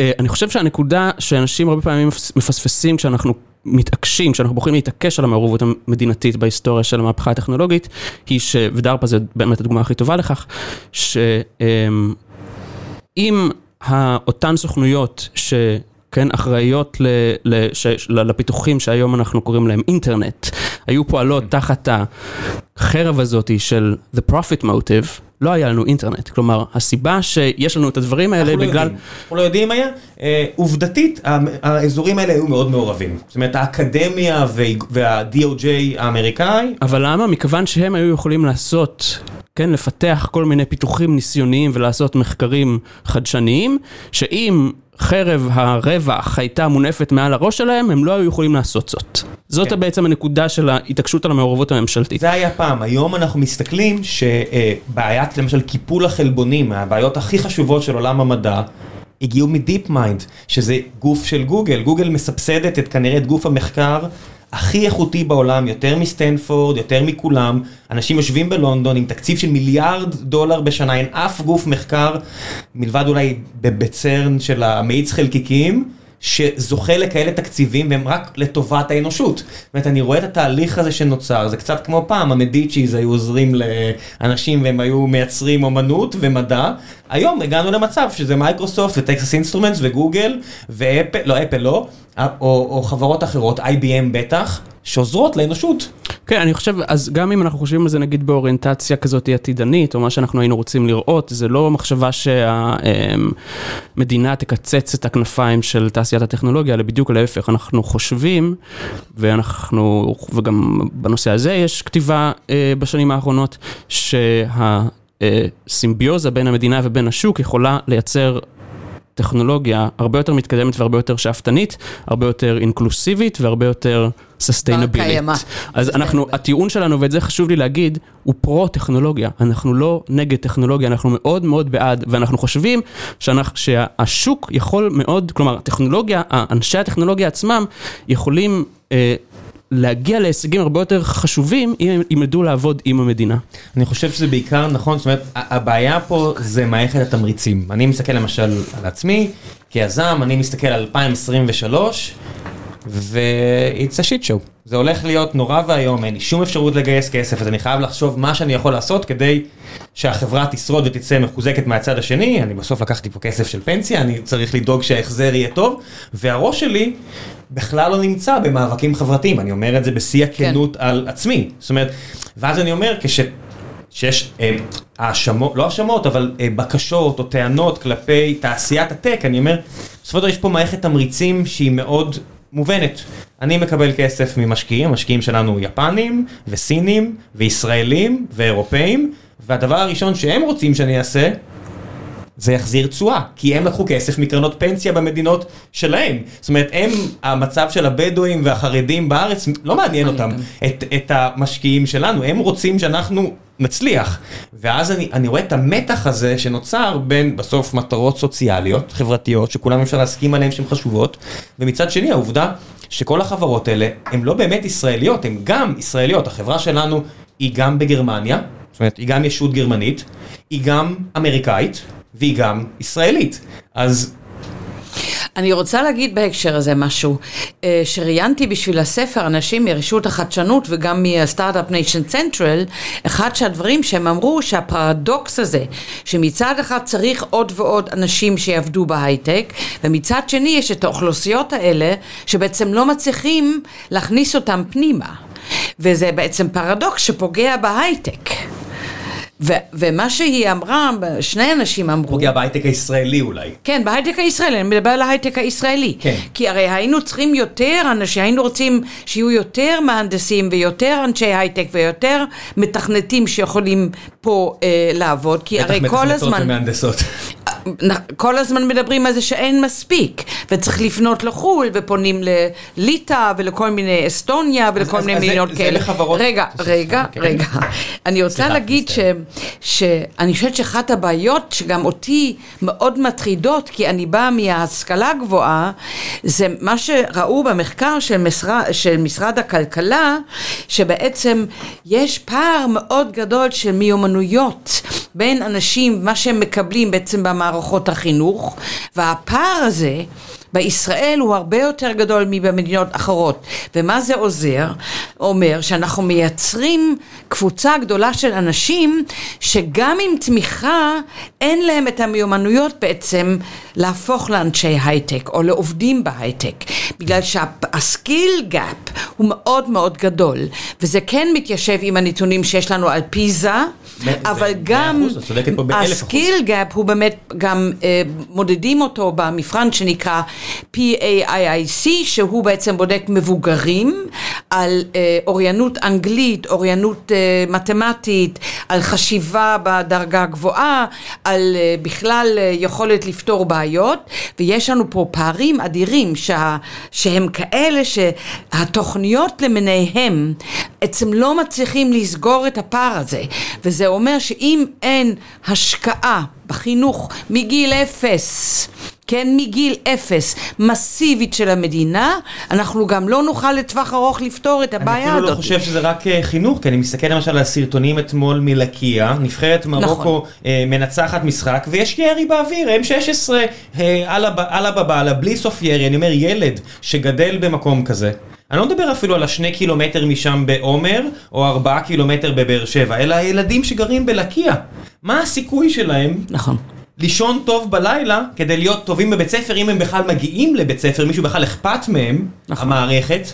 אה, אני חושב שהנקודה שאנשים הרבה פעמים מפספסים כשאנחנו מתעקשים, כשאנחנו בוחרים להתעקש על המעורבות המדינתית בהיסטוריה של המהפכה הטכנולוגית, היא ש... ודארפה זה באמת הדוגמה הכי טובה לכך, שאם אותן סוכנויות ש... כן, אחראיות ל, ל, ש, ל, לפיתוחים שהיום אנחנו קוראים להם אינטרנט, היו פועלות תחת החרב הזאתי של the profit motive, לא היה לנו אינטרנט. כלומר, הסיבה שיש לנו את הדברים האלה אנחנו לא בגלל... יודעים. אנחנו לא יודעים היה. אה, עובדתית, האזורים האלה היו מאוד מעורבים. זאת אומרת, האקדמיה וה-DOJ האמריקאי, אבל למה? מכיוון שהם היו יכולים לעשות, כן, לפתח כל מיני פיתוחים ניסיוניים ולעשות מחקרים חדשניים, שאם חרב הרווח הייתה מונפת מעל הראש שלהם, הם לא היו יכולים לעשות זאת. זאת כן. בעצם הנקודה של ההתעקשות על המעורבות הממשלתית. זה היה פעם. היום אנחנו מסתכלים שבעיית למשל קיפול החלבונים, מהבעיות הכי חשובות של עולם המדע, הגיעו מ DeepMind, שזה גוף של גוגל. גוגל מסבסדת את כנראה את גוף המחקר הכי איכותי בעולם, יותר מסטנפורד, יותר מכולם. אנשים יושבים בלונדון עם תקציב של מיליארד דולר בשנה, אין אף גוף מחקר, מלבד אולי ב CERN של המאיץ חלקיקים. שזוכה לכאלה תקציבים והם רק לטובת האנושות. זאת אומרת, אני רואה את התהליך הזה שנוצר, זה קצת כמו פעם, המדיצ'יז היו עוזרים לאנשים והם היו מייצרים אומנות ומדע. היום הגענו למצב שזה מייקרוסופט וטקסס אינסטרומנטס וגוגל ואפל, לא אפל לא, או, או חברות אחרות, IBM בטח, שעוזרות לאנושות. כן, אני חושב, אז גם אם אנחנו חושבים על זה נגיד באוריינטציה כזאת עתידנית, או מה שאנחנו היינו רוצים לראות, זה לא מחשבה שהמדינה תקצץ את הכנפיים של תעשיית הטכנולוגיה, אלא בדיוק להפך, אנחנו חושבים, ואנחנו, וגם בנושא הזה יש כתיבה אה, בשנים האחרונות, שהסימביוזה בין המדינה ובין השוק יכולה לייצר טכנולוגיה הרבה יותר מתקדמת והרבה יותר שאפתנית, הרבה יותר אינקלוסיבית והרבה יותר סוסטיינבילית. קיימא. אז אנחנו, הטיעון שלנו, ואת זה חשוב לי להגיד, הוא פרו-טכנולוגיה. אנחנו לא נגד טכנולוגיה, אנחנו מאוד מאוד בעד, ואנחנו חושבים שאנחנו, שהשוק יכול מאוד, כלומר, טכנולוגיה, אנשי הטכנולוגיה עצמם יכולים אה, להגיע להישגים הרבה יותר חשובים אם הם ילמדו לעבוד עם המדינה. אני חושב שזה בעיקר נכון, זאת אומרת, הבעיה פה זה מערכת התמריצים. אני מסתכל למשל על עצמי, כיזם, אני מסתכל על 2023, ו-it's a shit show. זה הולך להיות נורא ואיום, אין לי שום אפשרות לגייס כסף, אז אני חייב לחשוב מה שאני יכול לעשות כדי שהחברה תשרוד ותצא מחוזקת מהצד השני. אני בסוף לקחתי פה כסף של פנסיה, אני צריך לדאוג שההחזר יהיה טוב, והראש שלי בכלל לא נמצא במאבקים חברתיים, אני אומר את זה בשיא הכנות על עצמי. זאת אומרת, ואז אני אומר, כש... שיש אה, האשמות, לא האשמות, אבל אה, בקשות או טענות כלפי תעשיית הטק, אני אומר, בסופו של דבר יש פה מערכת תמריצים שהיא מאוד מובנת. אני מקבל כסף ממשקיעים, המשקיעים שלנו יפנים וסינים וישראלים ואירופאים, והדבר הראשון שהם רוצים שאני אעשה, זה יחזיר תשואה, כי הם לקחו כסף מקרנות פנסיה במדינות שלהם. זאת אומרת, הם, המצב של הבדואים והחרדים בארץ לא מעניין אותם, את, את המשקיעים שלנו, הם רוצים שאנחנו נצליח. ואז אני, אני רואה את המתח הזה שנוצר בין בסוף מטרות סוציאליות, חברתיות, שכולם אפשר להסכים עליהן שהן חשובות, ומצד שני העובדה שכל החברות האלה הן לא באמת ישראליות, הן גם ישראליות. החברה שלנו היא גם בגרמניה, זאת אומרת, היא גם ישות גרמנית, היא גם אמריקאית, והיא גם ישראלית. אז אני רוצה להגיד בהקשר הזה משהו, אה, שראיינתי בשביל הספר אנשים מרשות החדשנות וגם מה Start-Up Nation Central, אחד הדברים שהם אמרו שהפרדוקס הזה, שמצד אחד צריך עוד ועוד אנשים שיעבדו בהייטק, ומצד שני יש את האוכלוסיות האלה שבעצם לא מצליחים להכניס אותם פנימה. וזה בעצם פרדוקס שפוגע בהייטק. ו- ומה שהיא אמרה, שני אנשים אמרו... פוגע בהייטק הישראלי אולי. כן, בהייטק הישראלי, אני מדבר על ההייטק הישראלי. כן. כי הרי היינו צריכים יותר אנשים, היינו רוצים שיהיו יותר מהנדסים ויותר אנשי הייטק ויותר מתכנתים שיכולים פה אה, לעבוד, כי הרי בטח כל מתכנתות הזמן... ומהנדסות. כל הזמן מדברים על זה שאין מספיק, וצריך לפנות לחו"ל, ופונים לליטא ולכל מיני אסטוניה ולכל אז- מיני אז זה- מדינות זה כאלה. לחברות- רגע, רגע, אוקיי. רגע. אני רוצה סליחה, להגיד ש. שאני חושבת שאחת הבעיות שגם אותי מאוד מטרידות, כי אני באה מההשכלה הגבוהה, זה מה שראו במחקר של משרד, של משרד הכלכלה, שבעצם יש פער מאוד גדול של מיומנויות בין אנשים, מה שהם מקבלים בעצם במערכות החינוך, והפער הזה בישראל הוא הרבה יותר גדול מבמדינות אחרות. ומה זה עוזר? אומר שאנחנו מייצרים קבוצה גדולה של אנשים שגם עם תמיכה אין להם את המיומנויות בעצם להפוך לאנשי הייטק או לעובדים בהייטק. בגלל שה skill gap הוא מאוד מאוד גדול, וזה כן מתיישב עם הנתונים שיש לנו על פיז"ה, אבל גם. ה skill gap הוא באמת גם אה, מודדים אותו במבחן שנקרא PIAAC, שהוא בעצם בודק מבוגרים על אה, אוריינות אנגלית, אוריינות אה, מתמטית, על חשיבה בדרגה גבוהה, על אה, בכלל אה, יכולת לפתור בעיות, ויש לנו פה פערים אדירים שה, שהם כאלה שהתוכניות למיניהם בעצם לא מצליחים לסגור את הפער הזה, וזה אומר שאם אין השקעה בחינוך מגיל אפס, כן, מגיל אפס, מסיבית של המדינה, אנחנו גם לא נוכל לטווח ארוך לפתור את אני הבעיה אפילו לא הזאת. חושב שזה רק אה, חינוך, כי אני מסתכל למשל על הסרטונים אתמול מלקיה, נבחרת נכון. מרוקו אה, מנצחת משחק, ויש ירי באוויר, M16, אה, אללה ב- אללה בבעלה, בלי סוף ירי, אני אומר ילד שגדל במקום כזה. אני לא מדבר אפילו על השני קילומטר משם בעומר, או ארבעה קילומטר בבאר שבע, אלא הילדים שגרים בלקיה. מה הסיכוי שלהם נכון. לישון טוב בלילה כדי להיות טובים בבית ספר, אם הם בכלל מגיעים לבית ספר, מישהו בכלל אכפת מהם, נכון. המערכת,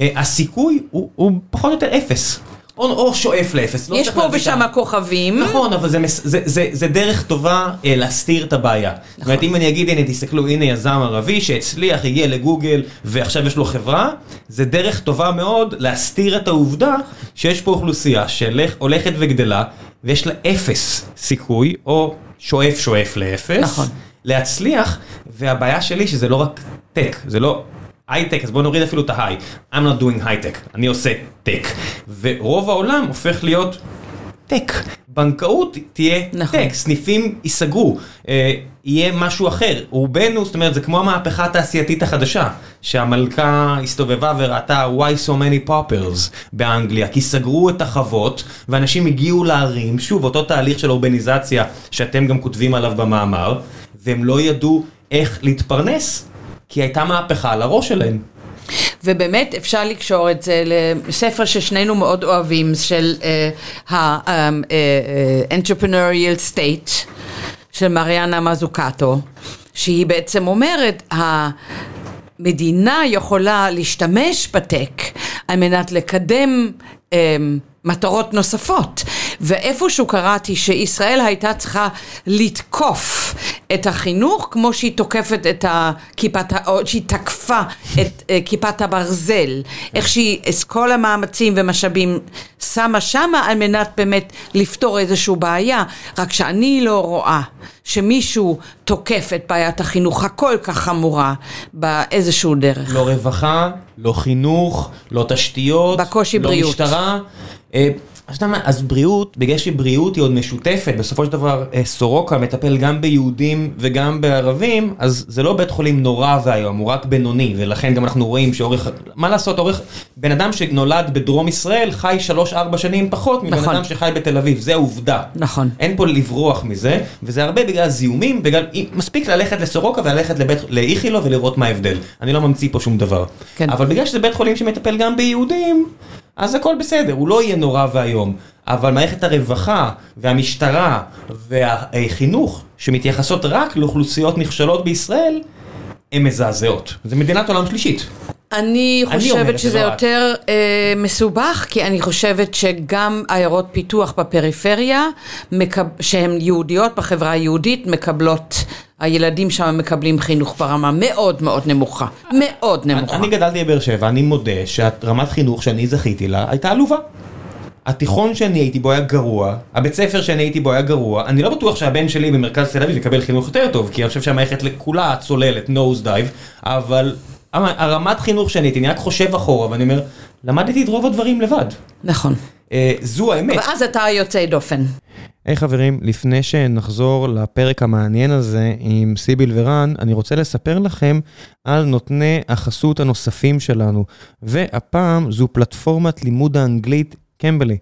אה, הסיכוי הוא, הוא פחות או יותר אפס. או, או שואף לאפס. לא יש פה ושם כוכבים. נכון, אבל זה, זה, זה, זה דרך טובה אה, להסתיר את הבעיה. נכון. זאת אומרת, אם אני אגיד, הנה, תסתכלו, הנה יזם ערבי שהצליח, הגיע לגוגל, ועכשיו יש לו חברה, זה דרך טובה מאוד להסתיר את העובדה שיש פה אוכלוסייה שהולכת וגדלה, ויש לה אפס סיכוי, או שואף שואף לאפס, נכון. להצליח, והבעיה שלי שזה לא רק tech, זה לא... הייטק, אז בוא נוריד אפילו את ה high. I'm not doing הייטק, אני עושה tech. ורוב העולם הופך להיות tech. בנקאות תהיה נכון. tech, סניפים ייסגרו, אה, יהיה משהו אחר. רובנו, זאת אומרת, זה כמו המהפכה התעשייתית החדשה, שהמלכה הסתובבה וראתה why so many poppers באנגליה, כי סגרו את החוות, ואנשים הגיעו לערים, שוב, אותו תהליך של אורבניזציה שאתם גם כותבים עליו במאמר, והם לא ידעו איך להתפרנס, כי הייתה מהפכה על הראש שלהם. ובאמת אפשר לקשור את זה לספר ששנינו מאוד אוהבים, של ה-entrepreneurial state, של מריאנה מזוקטו, שהיא בעצם אומרת, המדינה יכולה להשתמש בטק על מנת לקדם אמ, מטרות נוספות. ואיפשהו קראתי שישראל הייתה צריכה לתקוף את החינוך כמו שהיא תוקפת את הכיפת, ה- או שהיא תקפה את אה, כיפת הברזל, איך שהיא את כל המאמצים ומשאבים שמה שמה על מנת באמת לפתור איזושהי בעיה, רק שאני לא רואה שמישהו תוקף את בעיית החינוך הכל כך חמורה באיזשהו דרך. לא רווחה, לא חינוך, לא תשתיות, בקושי לא בריאות. משטרה. אז אתה יודע מה, אז בריאות, בגלל שבריאות היא עוד משותפת, בסופו של דבר אה, סורוקה מטפל גם ביהודים וגם בערבים, אז זה לא בית חולים נורא ואיום, הוא רק בינוני, ולכן גם אנחנו רואים שאורך, מה לעשות, אורך, בן אדם שנולד בדרום ישראל חי 3-4 שנים פחות מבן נכון. אדם שחי בתל אביב, זה העובדה. נכון. אין פה לברוח מזה, וזה הרבה בגלל זיהומים, בגלל, מספיק ללכת לסורוקה וללכת לבית, לאיכילו ולראות מה ההבדל. אני לא ממציא פה שום דבר. כן. אבל בגלל שזה בית חולים שמטפל גם ביהודים, אז הכל בסדר, הוא לא יהיה נורא ואיום. אבל מערכת הרווחה והמשטרה והחינוך, שמתייחסות רק לאוכלוסיות נכשלות בישראל, הן מזעזעות. זה מדינת עולם שלישית. אני חושבת שזה לא את. יותר אה, מסובך, כי אני חושבת שגם עיירות פיתוח בפריפריה, מקב... שהן יהודיות בחברה היהודית, מקבלות, הילדים שם מקבלים חינוך ברמה מאוד מאוד נמוכה. מאוד נמוכה. אני גדלתי בבאר שבע, אני מודה שהרמת חינוך שאני זכיתי לה הייתה עלובה. התיכון שאני הייתי בו היה גרוע, הבית ספר שאני הייתי בו היה גרוע, אני לא בטוח שהבן שלי במרכז תל אביב יקבל חינוך יותר טוב, כי אני חושב שהמערכת כולה צוללת, nose dive, אבל הרמת חינוך שאני הייתי, אני רק חושב אחורה ואני אומר, למדתי את רוב הדברים לבד. נכון. אה, זו האמת. ואז אתה יוצא דופן. היי hey, חברים, לפני שנחזור לפרק המעניין הזה עם סיביל ורן, אני רוצה לספר לכם על נותני החסות הנוספים שלנו. והפעם זו פלטפורמת לימוד האנגלית קמבלי.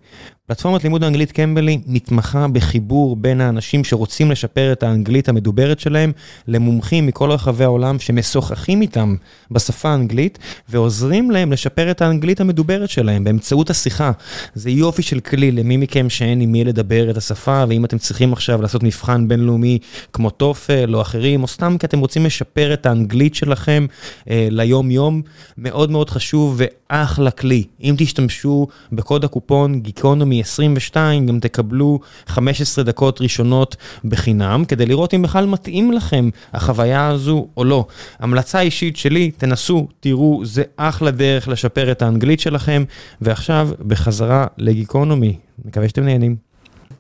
פלטפורמת לימוד האנגלית קמבלי מתמחה בחיבור בין האנשים שרוצים לשפר את האנגלית המדוברת שלהם למומחים מכל רחבי העולם שמשוחחים איתם בשפה האנגלית ועוזרים להם לשפר את האנגלית המדוברת שלהם באמצעות השיחה. זה יופי של כלי למי מכם שאין עם מי לדבר את השפה ואם אתם צריכים עכשיו לעשות מבחן בינלאומי כמו טופל או אחרים או סתם כי אתם רוצים לשפר את האנגלית שלכם אה, ליום יום, מאוד מאוד חשוב ואחלה כלי. אם תשתמשו בקוד הקופון גיקונומי מ-22 גם תקבלו 15 דקות ראשונות בחינם, כדי לראות אם בכלל מתאים לכם החוויה הזו או לא. המלצה אישית שלי, תנסו, תראו, זה אחלה דרך לשפר את האנגלית שלכם, ועכשיו בחזרה לגיקונומי, מקווה שאתם נהנים.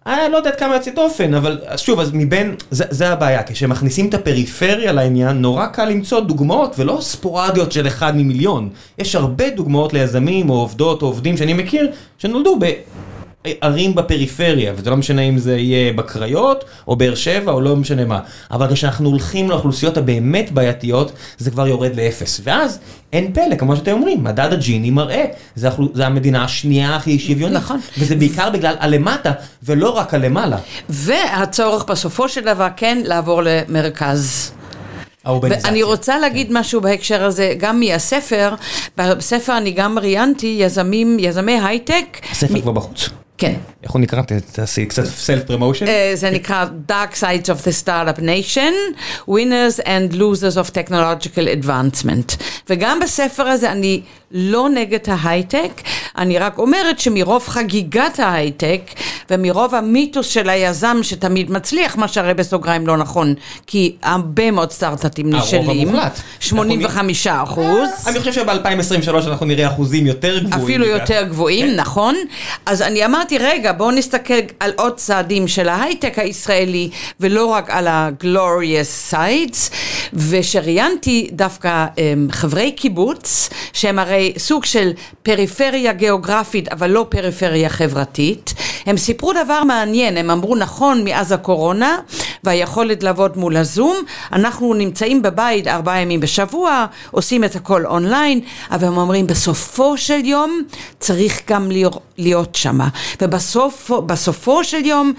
אני לא יודעת כמה יוצא דופן, אבל שוב, אז מבין, זה, זה הבעיה, כשמכניסים את הפריפריה לעניין, נורא קל למצוא דוגמאות ולא ספורדיות של אחד ממיליון. יש הרבה דוגמאות ליזמים או עובדות או עובדים שאני מכיר, שנולדו ב... ערים בפריפריה, וזה לא משנה אם זה יהיה בקריות, או באר שבע, או לא משנה מה. אבל כשאנחנו הולכים לאוכלוסיות הבאמת בעייתיות, זה כבר יורד לאפס. ואז אין פלא, כמו שאתם אומרים, מדד הג'יני מראה, זה, זה המדינה השנייה הכי שוויונית. נכון. וזה בעיקר בגלל הלמטה, ולא רק הלמעלה. והצורך בסופו של דבר כן לעבור למרכז. ואני רוצה להגיד משהו בהקשר הזה, גם מהספר, בספר אני גם ראיינתי יזמים, יזמי הייטק. הספר כבר בחוץ. כן. איך הוא נקרא? תעשי קצת self promotion. זה נקרא Dark Sides of the Startup Nation, Winners and Losers of Technological Advancement. וגם בספר הזה אני לא נגד ההייטק, אני רק אומרת שמרוב חגיגת ההייטק ומרוב המיתוס של היזם שתמיד מצליח, מה שהרי בסוגריים לא נכון, כי הרבה מאוד סטארט-אפים נכשלים. הרוב המוחלט. 85 אחוז. אני חושב שב-2023 אנחנו נראה אחוזים יותר גבוהים. אפילו יותר גבוהים, כן. נכון. אז אני אמרתי, רגע, בואו נסתכל על עוד צעדים של ההייטק הישראלי, ולא רק על ה-glorious sides, ושראיינתי דווקא um, חברי קיבוץ, שהם הרי סוג של פריפריה גיאוגרפית, אבל לא פריפריה חברתית. הם סיפרו דבר מעניין, הם אמרו נכון מאז הקורונה, והיכולת לעבוד מול הזום, אנחנו נמצאים בבית ארבעה ימים בשבוע, עושים את הכל אונליין, אבל הם אומרים בסופו של יום צריך גם להיות שמה. ובסופו של יום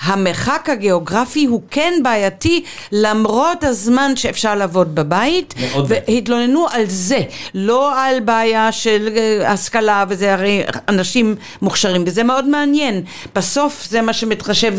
המרחק הגיאוגרפי הוא כן בעייתי למרות הזמן שאפשר לעבוד בבית והתלוננו על זה, לא על בעיה של אה, השכלה וזה הרי אנשים מוכשרים וזה מאוד מעניין, בסוף זה מה שמתחשב,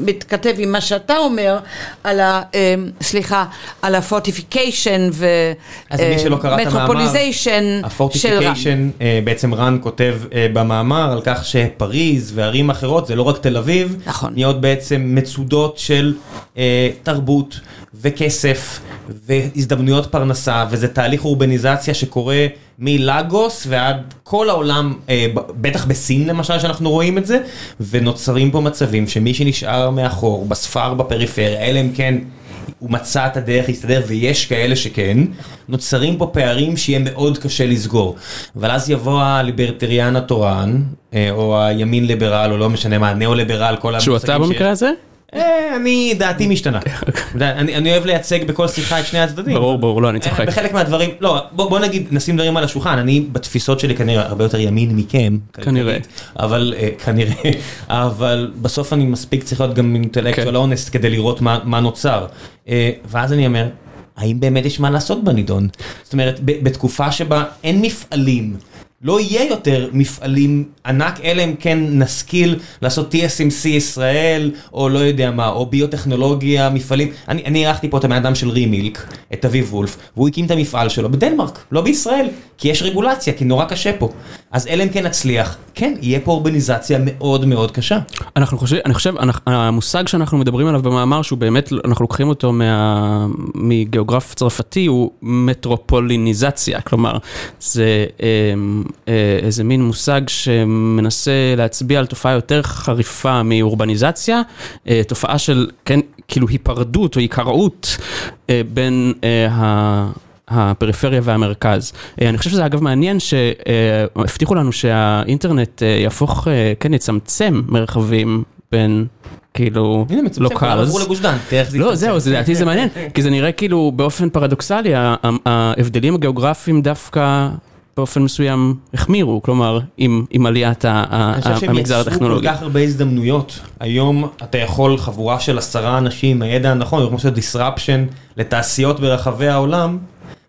מתכתב עם מה שאתה אומר על ה... אה, סליחה, על הפורטיפיקיישן ומטרופוליזיישן של רן. ה fortification בעצם רן כותב אה, במאמר על כך שפריז וערים אחרות, זה לא רק תל אביב, נכון. נהיות בעצם מצודות של אה, תרבות וכסף והזדמנויות פרנסה, וזה תהליך אורבניזציה שקורה מלאגוס ועד כל העולם, אה, בטח בסין למשל שאנחנו רואים את זה, ונוצרים פה מצבים שמי שנשאר מאחור, בספר בפריפריה, אלא אם כן הוא מצא את הדרך להסתדר, ויש כאלה שכן, נוצרים פה פערים שיהיה מאוד קשה לסגור. אבל אז יבוא הליברטריאן התורן, אה, או הימין ליברל, או לא משנה מה, הניאו-ליברל, כל המושגים ש... שהוא אתה במקרה הזה? אה, אני, דעתי משתנה. אני אוהב לייצג בכל שיחה את שני הצדדים. ברור, ברור, לא, אני צוחק. בחלק מהדברים, לא, בוא נגיד, נשים דברים על השולחן, אני בתפיסות שלי כנראה הרבה יותר ימין מכם. כנראה. אבל, אה, כנראה, אבל בסוף אני מספיק צריך להיות גם אינטלקטואל אונסט כדי לראות מה נוצר. אה, ואז אני אומר, האם באמת יש מה לעשות בנידון? זאת אומרת, בתקופה שבה אין מפעלים. לא יהיה יותר מפעלים ענק, אלא אם כן נשכיל לעשות TSMC ישראל, או לא יודע מה, או ביוטכנולוגיה, מפעלים. אני, אירחתי פה את הבן אדם של רימילק, את אביב וולף, והוא הקים את המפעל שלו בדנמרק, לא בישראל, כי יש רגולציה, כי נורא קשה פה. אז אלא אם כן נצליח, כן, יהיה פה אורבניזציה מאוד מאוד קשה. אנחנו חושבים, אני חושב, המושג שאנחנו מדברים עליו במאמר, שהוא באמת, אנחנו לוקחים אותו מה, מגיאוגרף צרפתי, הוא מטרופוליניזציה, כלומר, זה... אמ, אה, איזה מין מושג שמנסה להצביע על תופעה יותר חריפה מאורבניזציה, אה, תופעה של, כן, כאילו היפרדות או היקראות אה, בין ה... הפריפריה והמרכז. אה, אני חושב שזה אגב מעניין שהבטיחו לנו שהאינטרנט אה, יהפוך, אה, כן, יצמצם מרחבים בין, כאילו, הנה מצמצם, כולם לוקלס. עברו לגוש דן, תראה איך זה לא. זהו, זה- לדעתי זה מעניין, כי זה נראה כאילו באופן פרדוקסלי, ההבדלים הגיאוגרפיים דווקא באופן מסוים החמירו, כלומר, עם עם עליית ה- ה- אני חושב שהם המגזר יצרו כל הטכנולוגי. כך הרבה הזדמנויות. היום אתה יכול חבורה של עשרה אנשים, הידע הנכון, כמו שזה disruption לתעשיות ברחבי העולם,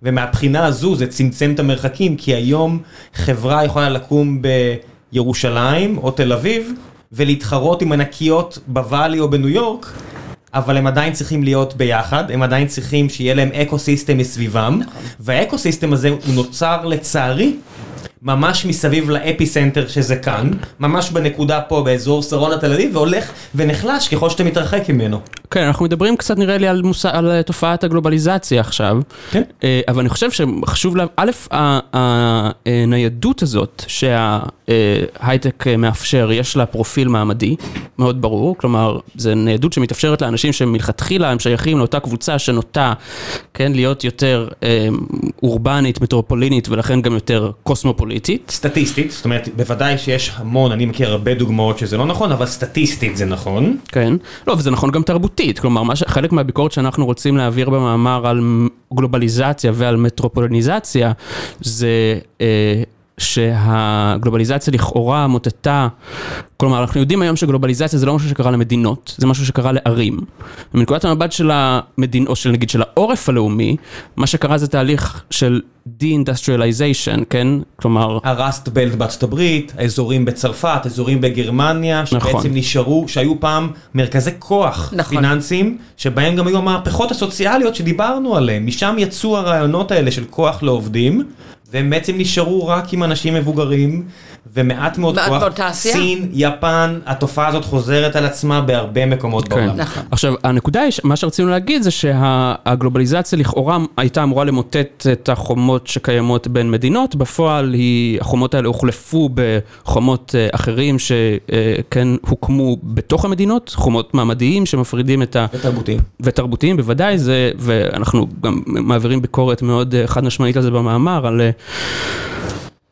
ומהבחינה הזו זה צמצם את המרחקים, כי היום חברה יכולה לקום בירושלים או תל אביב, ולהתחרות עם ענקיות ב Valley או בניו יורק. אבל הם עדיין צריכים להיות ביחד, הם עדיין צריכים שיהיה להם ecosystem מסביבם, וה ecosystem הזה הוא נוצר לצערי ממש מסביב ל epicenter שזה כאן, ממש בנקודה פה באזור שרונה תל אביב, והולך ונחלש ככל שאתה מתרחק ממנו. כן, אנחנו מדברים קצת נראה לי על, מושא, על אה, תופעת הגלובליזציה עכשיו, כן. אה, אבל אני חושב שחשוב, לה, א', הניידות הזאת שההייטק אה, מאפשר, יש לה פרופיל מעמדי מאוד ברור, כלומר, זו ניידות שמתאפשרת לאנשים שמלכתחילה הם שייכים לאותה קבוצה שנוטה, כן, להיות יותר אה, אורבנית, מטרופולינית ולכן גם יותר קוסמופוליטית. סטטיסטית, זאת אומרת, בוודאי שיש המון, אני מכיר הרבה דוגמאות שזה לא נכון, אבל סטטיסטית זה נכון. כן, לא, וזה נכון גם תרבותית, כלומר, מה ש... חלק מהביקורת שאנחנו רוצים להעביר במאמר על גלובליזציה ועל מטרופוליניזציה, זה אה, שהגלובליזציה לכאורה מוטטה, כלומר, אנחנו יודעים היום שגלובליזציה זה לא משהו שקרה למדינות, זה משהו שקרה לערים. ומנקודת המבט של המדין, או של נגיד של העורף הלאומי, מה שקרה זה תהליך של de-industrialization, כן? כלומר, הרסט בלט בארצות הברית, האזורים בצרפת, אזורים בגרמניה, שבעצם נכון. נשארו, שהיו פעם מרכזי כוח נכון. פיננסיים, שבהם גם היו המהפכות הסוציאליות שדיברנו עליהן, משם יצאו הרעיונות האלה של כוח לעובדים, והם בעצם נשארו רק עם אנשים מבוגרים, ומעט מאוד מעט כוח. מאוד תעשייה. סין, יפן, התופעה הזאת חוזרת על עצמה בהרבה מקומות כן. בעולם. נכון. עכשיו, הנקודה היא, מה שרצינו להגיד זה שהגלובליזציה לכאורה הייתה אמורה למוטט את החומות שקיימות בין מדינות, בפועל היא, החומות האלה הוחלפו בחומות אה, אחרים שכן הוקמו בתוך המדינות, חומות מעמדיים שמפרידים את ה... ותרבותיים. ותרבותיים בוודאי, זה, ואנחנו גם מעבירים ביקורת מאוד אה, חד משמעית על זה במאמר, על אה,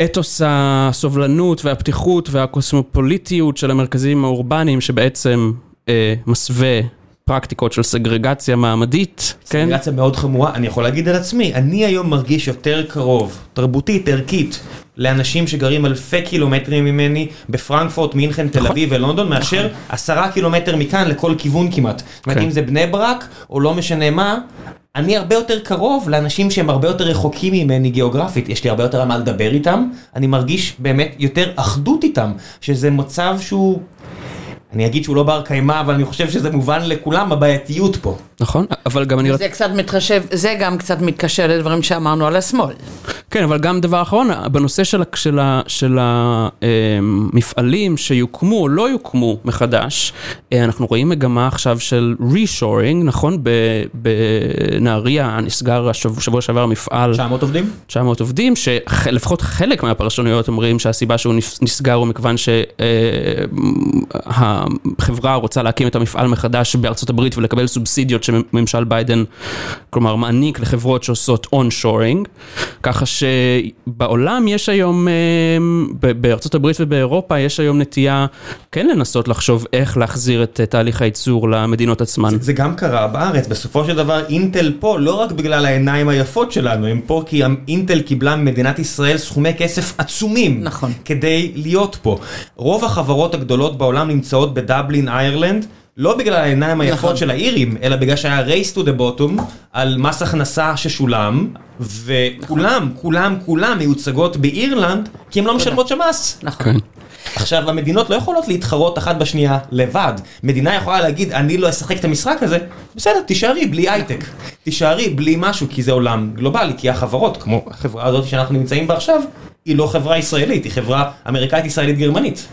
אתוס הסובלנות והפתיחות והקוסמופוליטיות של המרכזים האורבניים שבעצם אה, מסווה פרקטיקות של סגרגציה מעמדית, כן? סגרגציה מאוד חמורה, אני יכול להגיד על עצמי, אני היום מרגיש יותר קרוב, תרבותית, ערכית, לאנשים שגרים אלפי קילומטרים ממני, בפרנקפורט, מינכן, תל נכון. אביב ולונדון, מאשר עשרה קילומטר מכאן לכל כיוון כמעט. זאת אומרת, כן. אם זה בני ברק, או לא משנה מה, אני הרבה יותר קרוב לאנשים שהם הרבה יותר רחוקים ממני גיאוגרפית, יש לי הרבה יותר על מה לדבר איתם, אני מרגיש באמת יותר אחדות איתם, שזה מצב שהוא... אני אגיד שהוא לא בר קיימא, אבל אני חושב שזה מובן לכולם הבעייתיות פה. נכון, אבל גם אני... זה קצת מתחשב, זה גם קצת מתקשר לדברים שאמרנו על השמאל. כן, אבל גם דבר אחרון, בנושא של, המפעלים שיוקמו או לא יוקמו מחדש, אה, אנחנו רואים מגמה עכשיו של reshoring, נכון? ב- בנהריה נסגר השבוע שבוע שעבר מפעל 900 עובדים? 900 עובדים, שלפחות חלק מהפרשנויות אומרים שהסיבה שהוא נס- נסגר הוא מכיוון שהחברה רוצה להקים את המפעל מחדש בארצות הברית ולקבל סובסידיות שממשל ביידן, כלומר מעניק לחברות שעושות און-שורינג, ככה שבעולם יש היום, אה, בארצות הברית ובאירופה יש היום נטייה כן לנסות לחשוב איך להחזיר את תהליך הייצור למדינות עצמן. זה גם קרה בארץ, בסופו של דבר אינטל פה לא רק בגלל העיניים היפות שלנו, הם פה כי אינטל קיבלה ממדינת ישראל סכומי כסף עצומים. נכון. כדי להיות פה. רוב החברות הגדולות בעולם נמצאות בדבלין, איירלנד. לא בגלל העיניים היפות נכון. של האירים, אלא בגלל שהיה race to the bottom על מס הכנסה ששולם, וכולם, כולם, כולם מיוצגות באירלנד, כי הן לא משלמות שם מס. נכון. כן. עכשיו, המדינות לא יכולות להתחרות אחת בשנייה לבד. מדינה יכולה להגיד, אני לא אשחק את המשחק הזה, בסדר, תישארי בלי הייטק. תישארי בלי משהו, כי זה עולם גלובלי, כי החברות, כמו החברה הזאת שאנחנו נמצאים בה עכשיו, היא לא חברה ישראלית, היא חברה אמריקאית ישראלית גרמנית.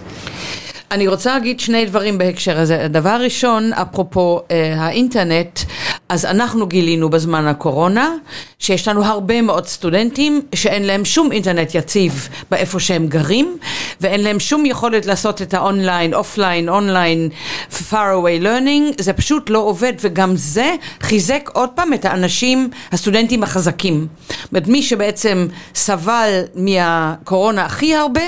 אני רוצה להגיד שני דברים בהקשר הזה. הדבר ראשון, אפרופו אה, האינטרנט, אז אנחנו גילינו בזמן הקורונה שיש לנו הרבה מאוד סטודנטים שאין להם שום אינטרנט יציב באיפה שהם גרים ואין להם שום יכולת לעשות את ה online, offline, online, far away learning, זה פשוט לא עובד וגם זה חיזק עוד פעם את האנשים, הסטודנטים החזקים. זאת אומרת, מי שבעצם סבל מהקורונה הכי הרבה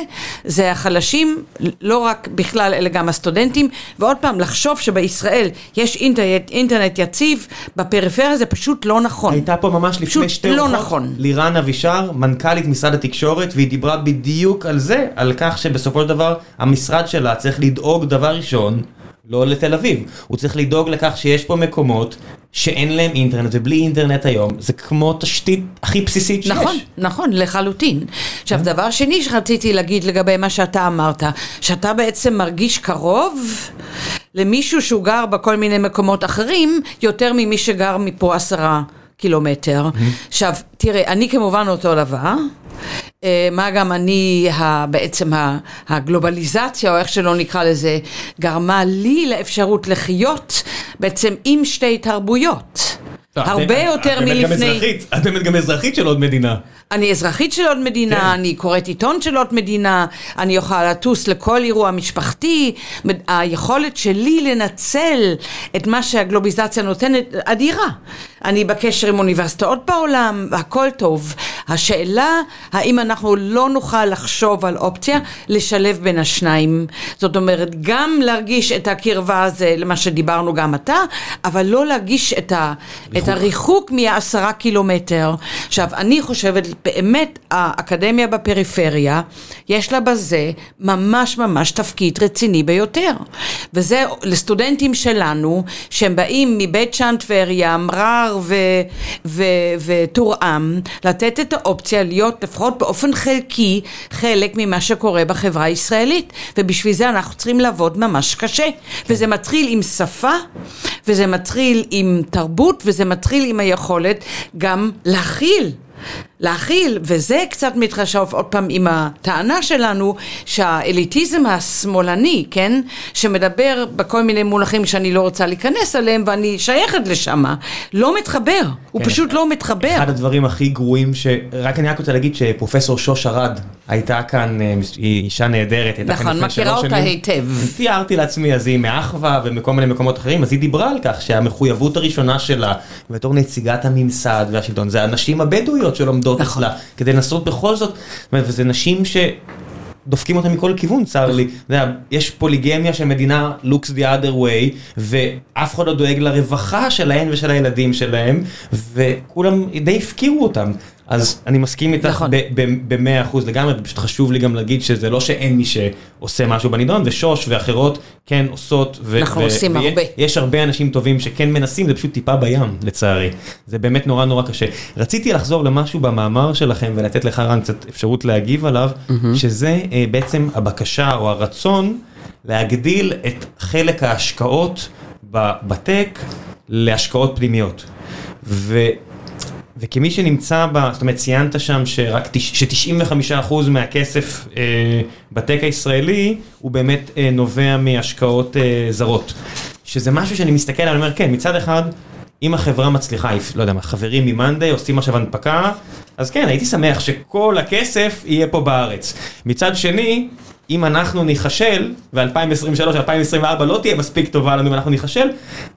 זה החלשים, לא רק בכלל אלא גם הסטודנטים, ועוד פעם לחשוב שבישראל יש אינטרנט, אינטרנט יציב, בפריפריה זה פשוט לא נכון. הייתה פה ממש לפני שתי לא אורחות, נכון. לירן אבישר, מנכ"לית משרד התקשורת, והיא דיברה בדיוק על זה, על כך שבסופו של דבר המשרד שלה צריך לדאוג דבר ראשון, לא לתל אביב, הוא צריך לדאוג לכך שיש פה מקומות שאין להם אינטרנט, ובלי אינטרנט היום זה כמו תשתית הכי בסיסית שיש. נכון, נכון, לחלוטין. עכשיו, דבר שני שרציתי להגיד לגבי מה שאתה אמרת, שאתה בעצם מרגיש קרוב למישהו שהוא גר בכל מיני מקומות אחרים, יותר ממי שגר מפה עשרה קילומטר. עכשיו, תראה, אני כמובן אותו דבר. אה, מה גם אני, בעצם הגלובליזציה, או איך שלא נקרא לזה, גרמה לי לאפשרות לחיות בעצם עם שתי תרבויות. הרבה יותר מלפני... את באמת גם אזרחית של עוד מדינה. אני אזרחית של עוד מדינה, כן. אני קוראת עיתון של עוד מדינה, אני יכולה לטוס לכל אירוע משפחתי, היכולת שלי לנצל את מה שהגלוביזציה נותנת אדירה. אני בקשר עם אוניברסיטאות בעולם, הכל טוב. השאלה, האם אנחנו לא נוכל לחשוב על אופציה לשלב בין השניים. זאת אומרת, גם להרגיש את הקרבה הזה, למה שדיברנו גם אתה, אבל לא להרגיש את, ה, את הריחוק מהעשרה קילומטר. עכשיו, אני חושבת, באמת, האקדמיה בפריפריה, יש לה בזה ממש ממש תפקיד רציני ביותר. וזה לסטודנטים שלנו, שהם באים מבית שאן טבריה, מרר וטורעם, לתת את האופציה להיות לפחות באופן חלקי חלק ממה שקורה בחברה הישראלית. ובשביל זה אנחנו צריכים לעבוד ממש קשה. וזה מתחיל עם שפה, וזה מתחיל עם תרבות, וזה מתחיל עם היכולת גם להכיל. להכיל, וזה קצת מתחשב עוד פעם עם הטענה שלנו שהאליטיזם השמאלני, כן, שמדבר בכל מיני מונחים שאני לא רוצה להיכנס אליהם ואני שייכת לשם, לא מתחבר, הוא כן, פשוט לא מתחבר. אחד הדברים הכי גרועים ש... רק אני רק רוצה להגיד שפרופסור שוש ארד הייתה כאן, אה, היא אישה נהדרת, הייתה כאן נכון, לפני מכירה שלוש אותה שנים. היטב. תיארתי לעצמי, אז היא מאחווה ומכל מיני מקומות אחרים, אז היא דיברה על כך שהמחויבות הראשונה שלה, בתור נציגת הממסד והשלטון, זה הנשים הבדואיות שלומדות נכון. אצלה, כדי לנסות בכל זאת, וזה נשים ש... דופקים אותם מכל כיוון, צר לי. יודע, יש פוליגמיה של מדינה looks the other way, ואף אחד לא דואג לרווחה שלהם ושל הילדים שלהם, וכולם די הפקירו אותם. אז אני מסכים איתך נכון. במאה אחוז לגמרי, פשוט חשוב לי גם להגיד שזה לא שאין מי שעושה משהו בנידון, ושוש ואחרות כן עושות. אנחנו עושים הרבה. יש הרבה אנשים טובים שכן מנסים, זה פשוט טיפה בים, לצערי. זה באמת נורא נורא קשה. רציתי לחזור למשהו במאמר שלכם ולתת לך רן קצת אפשרות להגיב עליו, שזה אה, בעצם הבקשה או הרצון להגדיל את חלק ההשקעות בטק להשקעות פנימיות. וכמי שנמצא ב... זאת אומרת, ציינת שם שרק תש- ש-95% מהכסף אה, בטק הישראלי הוא באמת אה, נובע מהשקעות אה, זרות. שזה משהו שאני מסתכל עליו, אני אומר, כן, מצד אחד, אם החברה מצליחה, לא יודע מה, חברים ממאנדיי עושים עכשיו הנפקה, אז כן, הייתי שמח שכל הכסף יהיה פה בארץ. מצד שני, אם אנחנו ניכשל, ו-2023-2024 לא תהיה מספיק טובה לנו ואנחנו ניכשל,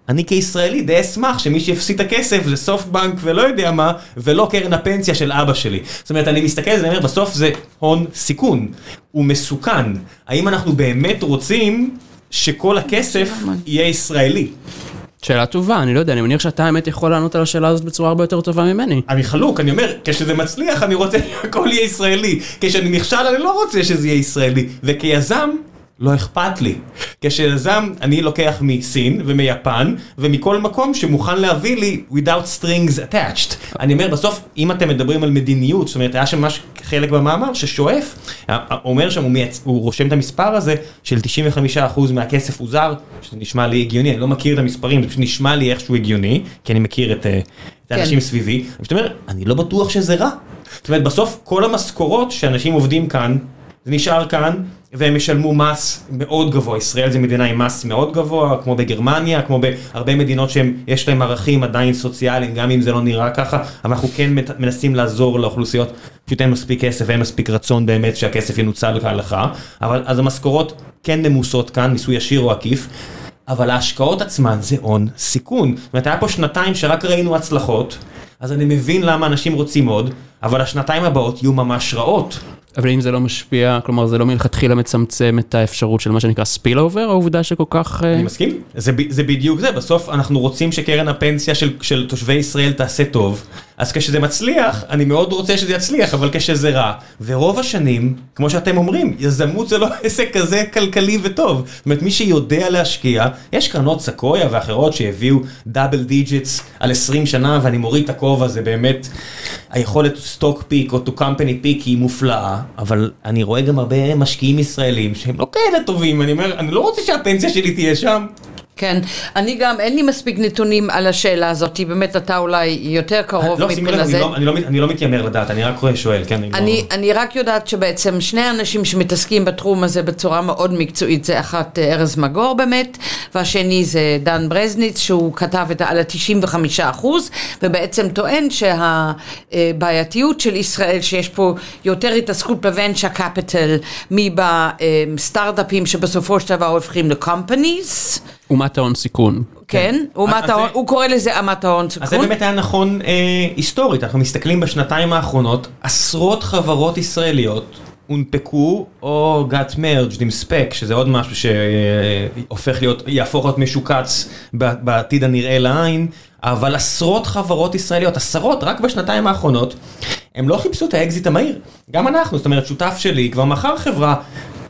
אני כישראלי די אשמח שמי שיפסיד את הכסף זה סופטבנק ולא יודע מה, ולא קרן הפנסיה של אבא שלי. זאת אומרת, אני מסתכל על זה, אני אומר, בסוף זה הון סיכון, הוא מסוכן. האם אנחנו באמת רוצים שכל הכסף יהיה ישראלי? שאלה טובה, אני לא יודע, אני מניח שאתה האמת יכול לענות על השאלה הזאת בצורה הרבה יותר טובה ממני. אני חלוק, אני אומר, כשזה מצליח אני רוצה (laughs) שהכל יהיה ישראלי, כשאני נכשל אני לא רוצה שזה יהיה ישראלי, וכיזם לא אכפת לי. כשיזם אני לוקח מסין ומיפן ומכל מקום שמוכן להביא לי without strings attached. אני אומר בסוף אם אתם מדברים על מדיניות, זאת אומרת היה שם ממש חלק במאמר ששואף, אומר שם הוא, מייצ... הוא רושם את המספר הזה של 95% מהכסף הוא זר, שזה נשמע לי הגיוני, אני לא מכיר את המספרים, זה פשוט נשמע לי איכשהו הגיוני, כי אני מכיר את, אה, את האנשים סביבי, אני פשוט אומר, אני לא בטוח שזה רע. זאת אומרת בסוף כל המשכורות שאנשים עובדים כאן זה נשאר כאן, והם ישלמו מס מאוד גבוה, ישראל זה מדינה עם מס מאוד גבוה, כמו בגרמניה, כמו בהרבה מדינות שיש להם ערכים עדיין סוציאליים, גם אם זה לא נראה ככה, אבל אנחנו כן מנסים לעזור לאוכלוסיות, פשוט אין מספיק כסף ואין מספיק רצון באמת שהכסף ינוצל כהלכה, אבל אז המשכורות כן ממוסות כאן, מיסוי ישיר או עקיף. אבל ההשקעות עצמן זה הון סיכון. זאת אומרת, היה פה שנתיים שרק ראינו הצלחות, אז אני מבין למה אנשים רוצים עוד, אבל השנתיים הבאות יהיו ממש רעות. אבל אם זה לא משפיע, כלומר זה לא מלכתחילה מצמצם את האפשרות של מה שנקרא ספיל אובר, העובדה שכל כך... אני מסכים, זה, זה בדיוק זה, בסוף אנחנו רוצים שקרן הפנסיה של, של תושבי ישראל תעשה טוב, אז כשזה מצליח, אני מאוד רוצה שזה יצליח, אבל כשזה רע, ורוב השנים, כמו שאתם אומרים, יזמות זה לא (laughs) עסק כזה כלכלי וטוב. זאת אומרת, מי שיודע להשקיע, יש קרנות סקויה ואחרות שהביאו double digits על 20 שנה, ואני מוריד את הכובע, זה באמת, היכולת stock pick או to company pick היא מופלאה, אבל אני רואה גם הרבה משקיעים ישראלים שהם לא כאלה טובים, אני אומר, אני לא רוצה שהפנסיה שלי תהיה שם. כן, אני גם, אין לי מספיק נתונים על השאלה הזאת, באמת אתה אולי יותר קרוב מבחינה זה. לא, אני לא מתיימר לדעת, אני רק שואל, כן? אני רק יודעת שבעצם שני האנשים שמתעסקים בתחום הזה בצורה מאוד מקצועית, זה אחת אה, ארז מגור באמת, והשני זה דן ברזניץ, שהוא כתב את על ה-95 אחוז, ובעצם טוען שהבעייתיות של ישראל, שיש פה יותר התעסקות בוונצ'ה קפיטל מבסטארט-אפים שבסופו של דבר הופכים ל-companies. אומת ההון סיכון. כן, אומת ההון, הוא קורא לזה אמת ההון סיכון. אז זה באמת היה נכון אה, היסטורית, אנחנו מסתכלים בשנתיים האחרונות, עשרות חברות ישראליות הונפקו או got merged עם ספק, שזה עוד משהו שהופך להיות, יהפוך להיות משוקץ בעתיד הנראה לעין, אבל עשרות חברות ישראליות, עשרות, רק בשנתיים האחרונות, הם לא חיפשו את האקזיט המהיר. גם אנחנו, זאת אומרת, שותף שלי כבר מכר חברה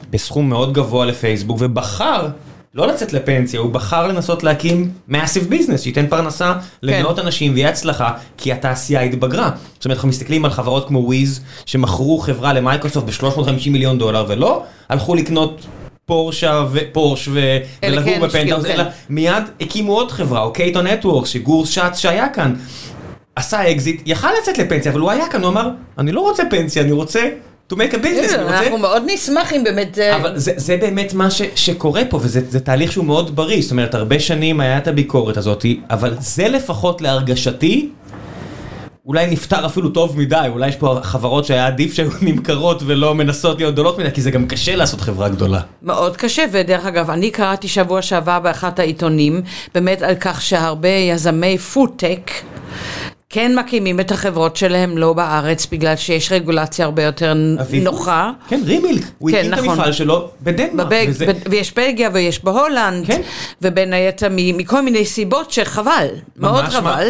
בסכום מאוד גבוה לפייסבוק ובחר לא לצאת לפנסיה, הוא בחר לנסות להקים massive business, שייתן פרנסה למאות כן. אנשים ויהיה הצלחה, כי התעשייה התבגרה. זאת אומרת, אנחנו מסתכלים על חברות כמו וויז, שמכרו חברה למייקרוסופט ב-350 מיליון דולר, ולא הלכו לקנות פורשה ופורש ולגור כן, בפנטהאוס, אלא כן. מיד הקימו עוד חברה, או Cato Networks, שגור שץ שהיה כאן. עשה אקזיט, יכל לצאת לפנסיה, אבל הוא היה כאן, הוא אמר, אני לא רוצה פנסיה, אני רוצה to make a business. אנחנו מאוד נשמח אם באמת... אבל זה באמת מה שקורה פה, וזה תהליך שהוא מאוד בריא. זאת אומרת, הרבה שנים היה את הביקורת הזאת, אבל זה לפחות להרגשתי, אולי נפתר אפילו טוב מדי, אולי יש פה חברות שהיה עדיף שהיו (laughs) נמכרות ולא מנסות להיות גדולות מדי, כי זה גם קשה לעשות חברה גדולה. מאוד קשה, ודרך אגב, אני קראתי שבוע שעבר באחת העיתונים, באמת על כך שהרבה יזמי פודטק, כן מקימים את החברות שלהם לא בארץ בגלל שיש רגולציה הרבה יותר נוחה. כן, רימילק, הוא הקים את נכון. המפעל שלו בדנמרק. ויש בלגיה ויש בהולנד, כן. ובין היתר מכל מיני סיבות שחבל, מאוד חבל.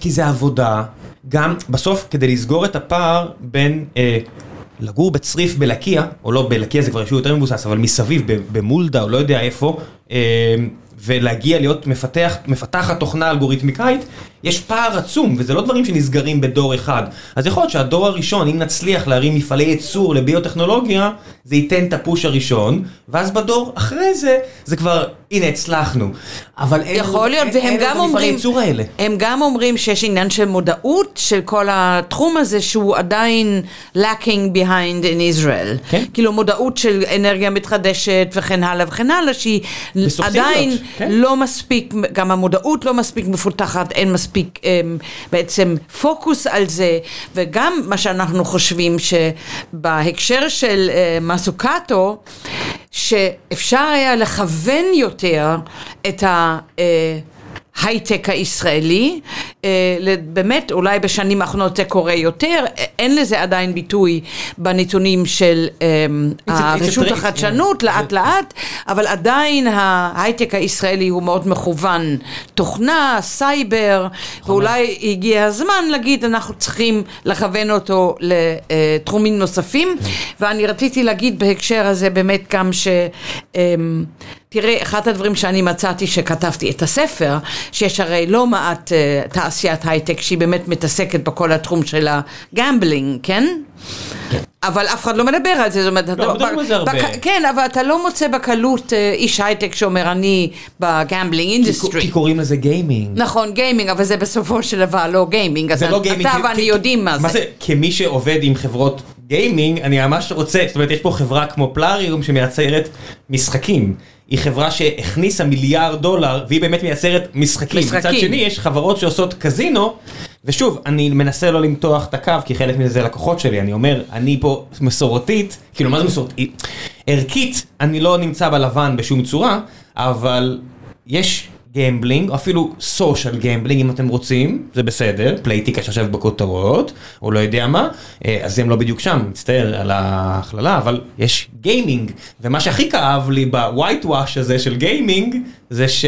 כי זה עבודה, גם בסוף כדי לסגור את הפער בין... אה, לגור בצריף בלקיה, או לא בלקיה זה כבר יישוב יותר מבוסס, אבל מסביב, במולדה או לא יודע איפה, אה, ולהגיע להיות מפתח, מפתחת תוכנה אלגוריתמיקאית, יש פער עצום, וזה לא דברים שנסגרים בדור אחד. אז יכול להיות שהדור הראשון, אם נצליח להרים מפעלי ייצור לביוטכנולוגיה, זה ייתן את הפוש הראשון, ואז בדור אחרי זה, זה כבר, הנה הצלחנו. אבל אין יכול להיות, אין, והם גם אומרים, האלה. הם גם אומרים שיש עניין של מודעות של כל התחום הזה, שהוא עדיין lacking behind in Israel. כן? כאילו מודעות של אנרגיה מתחדשת וכן הלאה וכן הלאה, שהיא עדיין כן? לא מספיק, גם המודעות לא מספיק מפותחת, אין מספיק. אמ, בעצם פוקוס על זה, וגם מה שאנחנו חושבים שבהקשר של אה, מסוקטו, שאפשר היה לכוון יותר את ה... אה, ההייטק הישראלי, אה, באמת אולי בשנים האחרונות זה קורה יותר, אין לזה עדיין ביטוי בנתונים של אה, רשות החדשנות לאט לאט, אבל עדיין ההייטק הישראלי הוא מאוד מכוון. תוכנה, סייבר, ואולי הגיע הזמן להגיד אנחנו צריכים לכוון אותו לתחומים נוספים, כן. ואני רציתי להגיד בהקשר הזה באמת גם ש... תראה, אחד הדברים שאני מצאתי שכתבתי את הספר, שיש הרי לא מעט uh, תעשיית הייטק שהיא באמת מתעסקת בכל התחום של ה gambling, כן? כן. אבל אף אחד לא מדבר על זה, זאת אומרת, לא, לא מדברים על זה הרבה. כן, אבל אתה לא מוצא בקלות אה, איש הייטק שאומר אני ב gambling industry. כי קוראים לזה גיימינג. נכון, גיימינג, אבל זה בסופו של דבר לא גיימינג. זה לא גיימינג. אתה ואני יודעים מה זה. מה זה, כמי שעובד עם חברות גיימינג, אני ממש רוצה, זאת אומרת, יש פה חברה כמו פלאריום שמייצרת משחקים. היא חברה שהכניסה מיליארד דולר, והיא באמת מייצרת משחקים. משחקים. מצד שני, יש חברות שעושות קזינו, ושוב, אני מנסה לא למתוח את הקו, כי חלק מזה זה לקוחות שלי. אני אומר, אני פה מסורתית, כאילו, מה זה מסורתית? ערכית, אני לא נמצא בלבן בשום צורה, אבל יש gambling, או אפילו social gambling אם אתם רוצים, זה בסדר, פלייטיקה שעכשיו בכותרות, או לא יודע מה, אה, אז הם לא בדיוק שם, מצטער על ההכללה, אבל יש גיימינג, ומה שהכי כאב לי ב whitewash הזה של גיימינג, זה ש...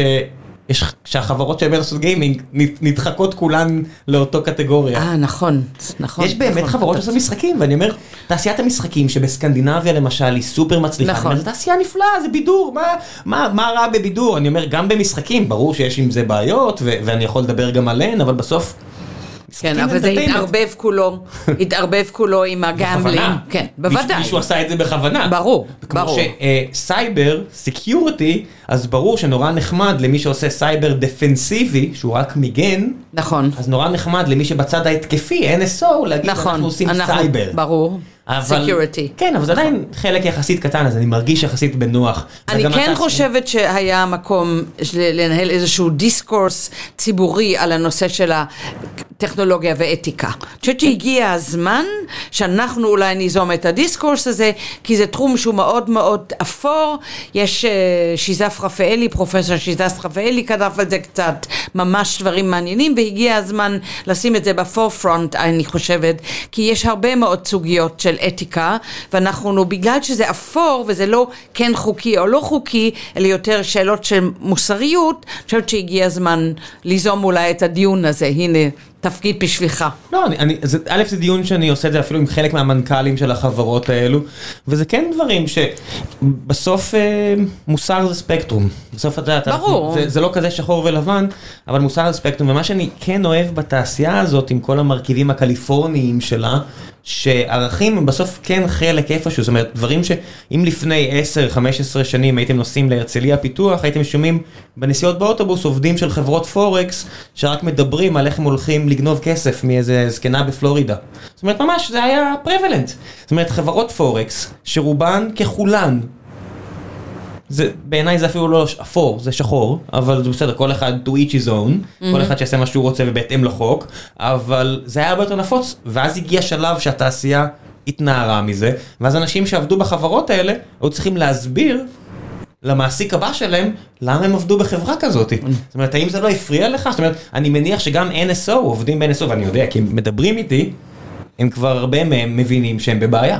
יש, שהחברות שבאמת עושות גיימינג נדחקות כולן לאותו קטגוריה. אה, נכון, נכון. יש באמת נכון. חברות שעושות משחקים, ואני אומר, תעשיית המשחקים שבסקנדינביה למשל היא סופר מצליחה, נכון. אני אומר, זו תעשייה נפלאה, זה בידור, מה, מה, מה רע בבידור? אני אומר, גם במשחקים, ברור שיש עם זה בעיות, ואני יכול לדבר גם עליהן, אבל בסוף... כן, אבל זה. התערבב כולו, (laughs) התערבב כולו עם ה gambling. בכוונה. כן, בוודאי. מישהו עשה את זה בכוונה. ברור, כמו ברור. שסייבר, security, אז ברור שנורא נחמד למי שעושה סייבר דפנסיבי, שהוא רק מגן, נכון. אז נורא נחמד למי שבצד ההתקפי, NSO, להגיד נכון, אנחנו עושים אנחנו- סייבר. ברור. אבל- Security. כן, אבל זה עדיין חלק יחסית קטן, אז אני מרגיש יחסית בנוח. אני כן אתה- חושבת שהיה מקום לנהל איזשהו discourse ציבורי על הנושא של הטכנולוגיה ואתיקה. אני חושבת שהגיע הזמן שאנחנו אולי ניזום את הדיסקורס הזה, כי זה תחום שהוא מאוד מאוד אפור. יש אה, שיזף רפאלי, פרופסור שיזף רפאלי כתב על זה קצת, ממש דברים מעניינים, והגיע הזמן לשים את זה בפורפרונט, אני חושבת, כי יש הרבה מאוד סוגיות של אתיקה, ואנחנו, בגלל שזה אפור וזה לא כן חוקי או לא חוקי, אלא יותר שאלות של מוסריות, אני חושבת שהגיע הזמן ליזום אולי את הדיון הזה, הנה, תפקיד בשבילך. לא, אני, אני, זה, א', זה דיון שאני עושה את זה אפילו עם חלק מהמנכ"לים של החברות האלו, וזה כן דברים שבסוף אה, מוסר זה ספקטרום. בסוף אתה יודע. זה, זה לא כזה שחור ולבן, אבל מוסר זה ספקטרום, ומה שאני כן אוהב בתעשייה הזאת, עם כל המרכיבים הקליפורניים שלה, שערכים הם בסוף כן חלק איפשהו, זאת אומרת, דברים שאם לפני 10-15 שנים הייתם נוסעים להרצליה פיתוח, הייתם שומעים בנסיעות באוטובוס עובדים של חברות פורקס, שרק מדברים על איך הם הולכים לגנוב כסף מאיזה זקנה בפלורידה. זאת אומרת, ממש, זה היה prevalent. זאת אומרת, חברות פורקס, שרובן ככולן, זה, בעיניי זה אפילו לא אפור, זה שחור, אבל זה בסדר, כל אחד to each his own, כל אחד שיעשה מה שהוא רוצה ובהתאם לחוק, אבל זה היה הרבה יותר נפוץ, ואז הגיע שלב שהתעשייה התנערה מזה, ואז אנשים שעבדו בחברות האלה, היו צריכים להסביר למעסיק הבא שלהם, למה הם עבדו בחברה כזאת. זאת אומרת, האם זה לא הפריע לך? זאת אומרת, אני מניח שגם NSO עובדים ב-NSO, ואני יודע, כי הם מדברים איתי, הם כבר הרבה מהם מבינים שהם בבעיה.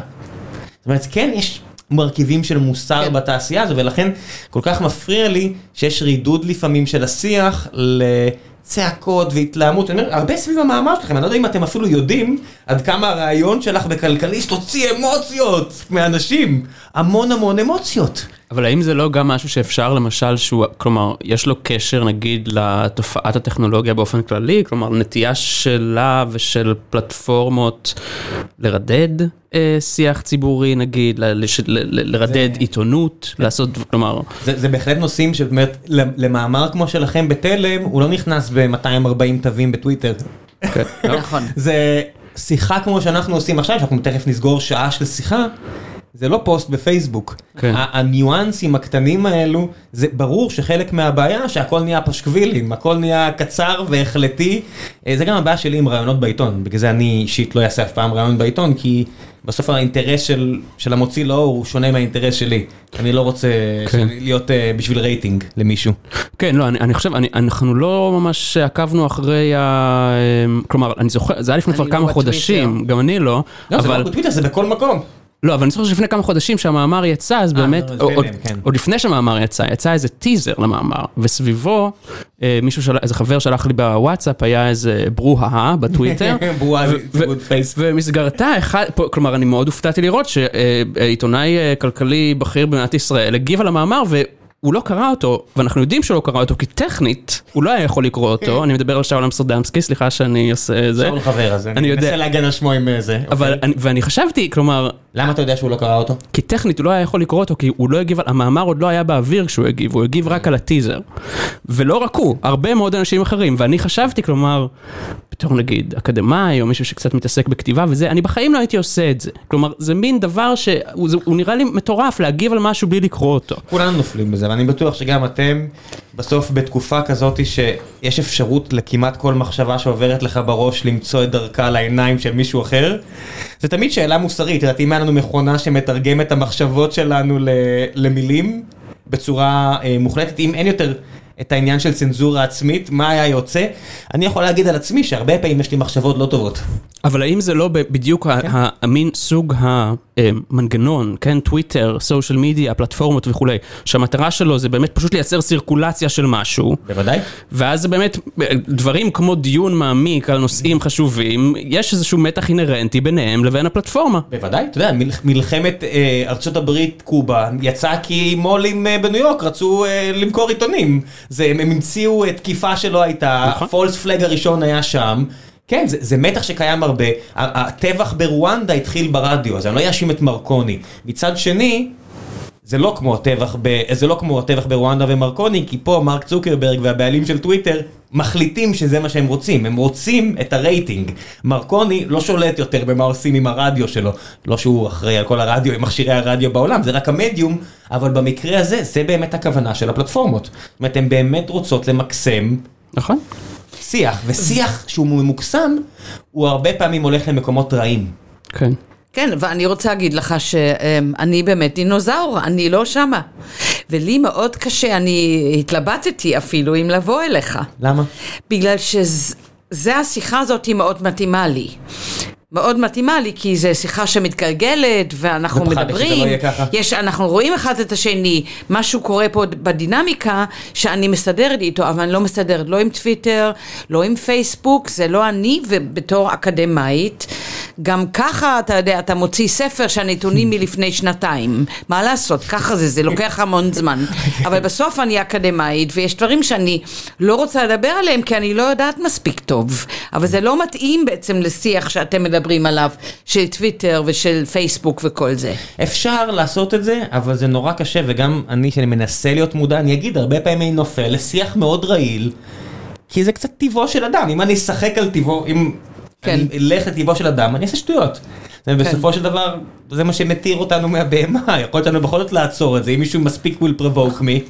זאת אומרת, כן, יש מרכיבים של מוסר כן. בתעשייה הזו, ולכן כל כך מפריע לי שיש רידוד לפעמים של השיח לצעקות והתלהמות. אני אומר, הרבה סביב המאמר שלכם, אני לא יודע אם אתם אפילו יודעים עד כמה הרעיון שלך בכלכליסט הוציא אמוציות מאנשים. המון המון אמוציות. אבל האם זה לא גם משהו שאפשר למשל שהוא, כלומר, יש לו קשר נגיד לתופעת הטכנולוגיה באופן כללי, כלומר נטייה שלה ושל פלטפורמות לרדד אה, שיח ציבורי נגיד, ל- לש- ל- ל- לרדד עיתונות, לעשות, כלומר, זה, זה בהחלט נושאים שבאת אומרת, למאמר כמו שלכם בתלם, הוא לא נכנס ב-240 תווים בטוויטר. (laughs) נכון. זה שיחה כמו שאנחנו עושים עכשיו, שאנחנו תכף נסגור שעה של שיחה, זה לא פוסט בפייסבוק. כן. הניואנסים הקטנים האלו, זה ברור שחלק מהבעיה שהכל נהיה פשקווילים, הכל נהיה קצר והחלטי. אה, זה גם הבעיה שלי עם ראיונות בעיתון, בגלל זה אני אישית לא אעשה אף פעם ראיון בעיתון, כי בסוף האינטרס של, של המוציא לאור הוא שונה מהאינטרס שלי. אני לא רוצה כן. להיות אה, בשביל רייטינג למישהו. כן, לא, אני, אני חושב, אני, אנחנו לא ממש עקבנו אחרי ה... אמ, כלומר, אני זוכר, זה היה לפני כבר לא כמה. חודשים, גם אני לא, לא, זה אבל... לא בטוויטר, זה בכל מקום. לא, אבל אני זוכר שלפני כמה חודשים שהמאמר יצא, אז באמת, לא, עוד, אליהם, כן. עוד לפני שהמאמר יצא, יצא איזה טיזר למאמר, וסביבו, אה, מישהו, של, איזה חבר שלח לי בוואטסאפ, היה איזה ברוהה בטוויטר. (laughs) ו- ו-. ומסגרתה, אחד, פה, כלומר, אני מאוד הופתעתי לראות שעיתונאי אה, כלכלי בכיר במדינת ישראל הגיב על המאמר, והוא לא קרא אותו, ואנחנו יודעים שהוא לא קרא אותו, כי טכנית, הוא לא היה יכול לקרוא אותו, אני מדבר על שאול אמסטרדמסקי, סליחה שאני עושה את זה. שאול חבר הזה, אני. מנסה להגן על שמו עם אה, זה. אבל, אוקיי. אני, ואני חשבתי, כלומר, למה אתה יודע שהוא לא קרא אותו? כי טכנית הוא לא היה יכול לקרוא אותו, כי הוא לא הגיב, על- המאמר עוד לא היה באוויר כשהוא הגיב, הוא הגיב רק על הטיזר. ולא רק הוא, הרבה מאוד אנשים אחרים, ואני חשבתי, כלומר, בתור נגיד אקדמאי, או מישהו שקצת מתעסק בכתיבה וזה, אני בחיים לא הייתי עושה את זה. כלומר, זה מין דבר שהוא נראה לי מטורף להגיב על משהו בלי לקרוא אותו. כולנו נופלים בזה, ואני בטוח שגם אתם, בסוף בתקופה כזאת שיש אפשרות לכמעט כל מחשבה שעוברת לך בראש למצוא את דרכה לעיניים של מישהו אחר, זה תמיד שאלה מוסרית, את יודעת, אם היה לנו מכונה שמתרגם את המחשבות שלנו למילים בצורה אה, מוחלטת, אם אין יותר... את העניין של צנזורה עצמית, מה היה יוצא, אני יכול להגיד על עצמי שהרבה פעמים יש לי מחשבות לא טובות. אבל האם זה לא בדיוק ה- המין סוג המנגנון, כן, טוויטר, סושיאל מדיה, פלטפורמות וכולי, שהמטרה שלו זה באמת פשוט לייצר סירקולציה של משהו, בוודאי. ואז זה באמת, דברים כמו דיון מעמיק על נושאים חשובים, יש איזשהו מתח אינהרנטי ביניהם לבין הפלטפורמה. בוודאי, אתה יודע, מל- מלחמת אה, ארצות הברית קובה יצאה כי מו"לים אה, בניו יורק רצו אה, למכור עיתונים. זה, הם המציאו אה, תקיפה שלא הייתה, נכון. הפולס פלג הראשון היה שם. כן, זה, זה מתח שקיים הרבה. הטבח ברואנדה התחיל ברדיו, אז אני לא אאשים את מרקוני. מצד שני, זה לא כמו הטבח ב... זה לא כמו הטבח ברואנדה ומרקוני, כי פה מרק צוקרברג והבעלים של טוויטר מחליטים שזה מה שהם רוצים, הם רוצים את הרייטינג. מרקוני לא שולט יותר במה עושים עם הרדיו שלו, לא שהוא אחראי על כל הרדיו, עם מכשירי הרדיו בעולם, זה רק המדיום, אבל במקרה הזה, זה באמת הכוונה של הפלטפורמות. זאת אומרת, הן באמת רוצות למקסם נכון? שיח, ושיח שהוא ממוקסם, הוא הרבה פעמים הולך למקומות רעים. כן. כן, ואני רוצה להגיד לך שאני באמת דינוזאור, אני לא שמה. ולי מאוד קשה, אני התלבטתי אפילו אם לבוא אליך. למה? בגלל שזה השיחה הזאת היא מאוד מתאימה לי. מאוד מתאימה לי, כי זו שיחה שמתגלגלת, ואנחנו מדברים, לא ככה. יש, אנחנו רואים אחד את השני, משהו קורה פה בדינמיקה, שאני מסתדרת איתו, אבל אני לא מסתדרת לא עם טוויטר, לא עם פייסבוק, זה לא אני, ובתור אקדמאית, גם ככה, אתה יודע, אתה מוציא ספר שהנתונים מלפני שנתיים, מה לעשות, ככה זה, זה לוקח המון זמן, אבל בסוף אני אקדמאית, ויש דברים שאני לא רוצה לדבר עליהם, כי אני לא יודעת מספיק טוב, אבל זה לא מתאים בעצם לשיח שאתם מדברים עליו, של טוויטר ושל פייסבוק וכל זה. אפשר לעשות את זה, אבל זה נורא קשה, וגם אני, שאני מנסה להיות מודע, אני אגיד, הרבה פעמים אני נופל לשיח מאוד רעיל, כי זה קצת טבעו של אדם, אם אני אשחק על טבעו, אם כן. אני אלך לטבעו של אדם, אני אעשה שטויות. ובסופו של דבר, זה מה שמתיר אותנו מהבהמה, יכול להיות לנו בכל זאת לעצור את זה, אם מישהו מספיק will provoke me.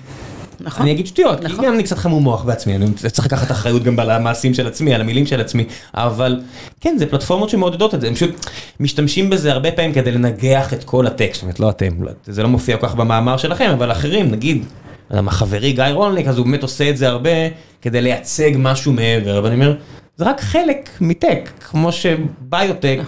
נכון. אני אגיד שטויות, כי נכון. גם אני קצת חמור מוח בעצמי, אני צריך לקחת אחריות גם על המעשים של עצמי, על המילים של עצמי, אבל כן, זה פלטפורמות שמעודדות את זה, הם פשוט משתמשים בזה הרבה פעמים כדי לנגח את כל הטקסט, זאת אומרת, לא אתם, לא- זה לא מופיע כל כך במאמר שלכם, אבל אחרים, נגיד, חברי גיא רולניק, אז הוא באמת עושה את זה הרבה כדי לייצג משהו מעבר, ואני אומר, זה רק חלק מטק, כמו שביוטק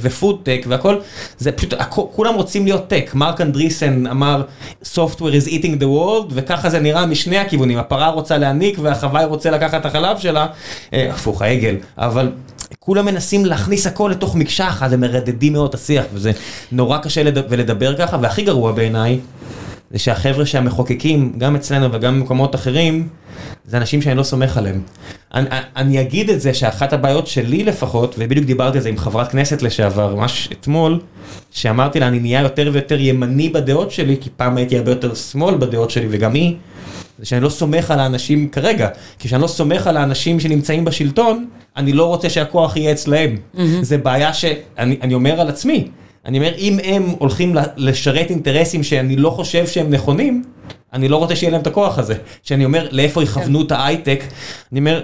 ופודטק והכל, זה פשוט, כולם רוצים להיות טק. מרק אנדריסן אמר, software is eating the world, וככה זה נראה משני הכיוונים, הפרה רוצה להניק והחוואי רוצה לקחת את החלב שלה, אה, הפוך, העגל, אבל... כולם מנסים להכניס הכל לתוך מקשה אחת, ומרדדים מאוד את השיח, וזה נורא קשה לד... ולדבר ככה, והכי גרוע בעיניי, זה שהחבר'ה שהמחוקקים, גם אצלנו וגם במקומות אחרים, זה אנשים שאני לא סומך עליהם. אני, אני אגיד את זה שאחת הבעיות שלי לפחות, ובדיוק דיברתי על זה עם חברת כנסת לשעבר, ממש אתמול, שאמרתי לה, אני נהיה יותר ויותר ימני בדעות שלי, כי פעם הייתי הרבה יותר שמאל בדעות שלי, וגם היא, זה שאני לא סומך על האנשים כרגע. כי כשאני לא סומך על האנשים שנמצאים בשלטון, אני לא רוצה שהכוח יהיה אצלהם. זה בעיה שאני אני אומר על עצמי. אני אומר, אם הם הולכים לשרת אינטרסים שאני לא חושב שהם נכונים, אני לא רוצה שיהיה להם את הכוח הזה. שאני אומר, לאיפה יכוונו את ההייטק, אני אומר,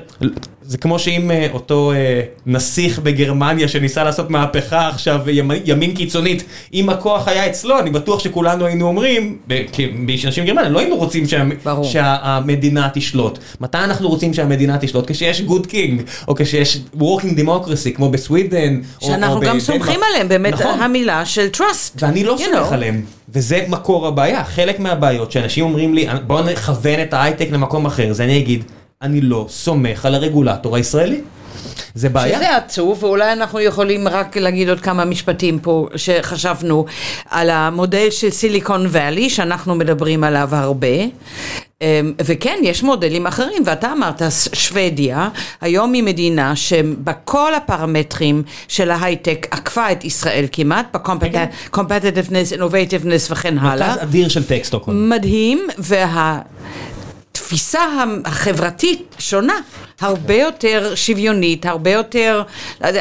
זה כמו שאם אה, אותו אה, נסיך בגרמניה שניסה לעשות מהפכה עכשיו, ימ- ימין קיצונית, אם הכוח היה אצלו, אני בטוח שכולנו היינו אומרים, ב- כ- באנשים גרמניה, לא היינו רוצים. שהמדינה תשלוט. מתי אנחנו רוצים שהמדינה תשלוט? כשיש good king, או כשיש working democracy, כמו בסווידן, שאנחנו גם. סומכים עליהם, באמת נכון. המילה של trust. ואני לא סומך. עליהם, וזה מקור הבעיה. חלק מהבעיות שאנשים אומרים לי, בואו נכוון את ההייטק למקום אחר, זה אני אגיד, אני לא סומך על הרגולטור הישראלי. זה בעיה. שזה עצוב, ואולי אנחנו יכולים רק להגיד עוד כמה משפטים פה שחשבנו על המודל של סיליקון ואלי, שאנחנו מדברים עליו הרבה. אמ, וכן, יש מודלים אחרים, ואתה אמרת, שוודיה, היום היא מדינה שבכל הפרמטרים של ההייטק עקפה את ישראל כמעט, ב-competitiveness, innovativeness וכן הלאה. מרכז אדיר של טקסטוקון. מדהים, וה... התפיסה החברתית שונה, הרבה יותר שוויונית, הרבה יותר,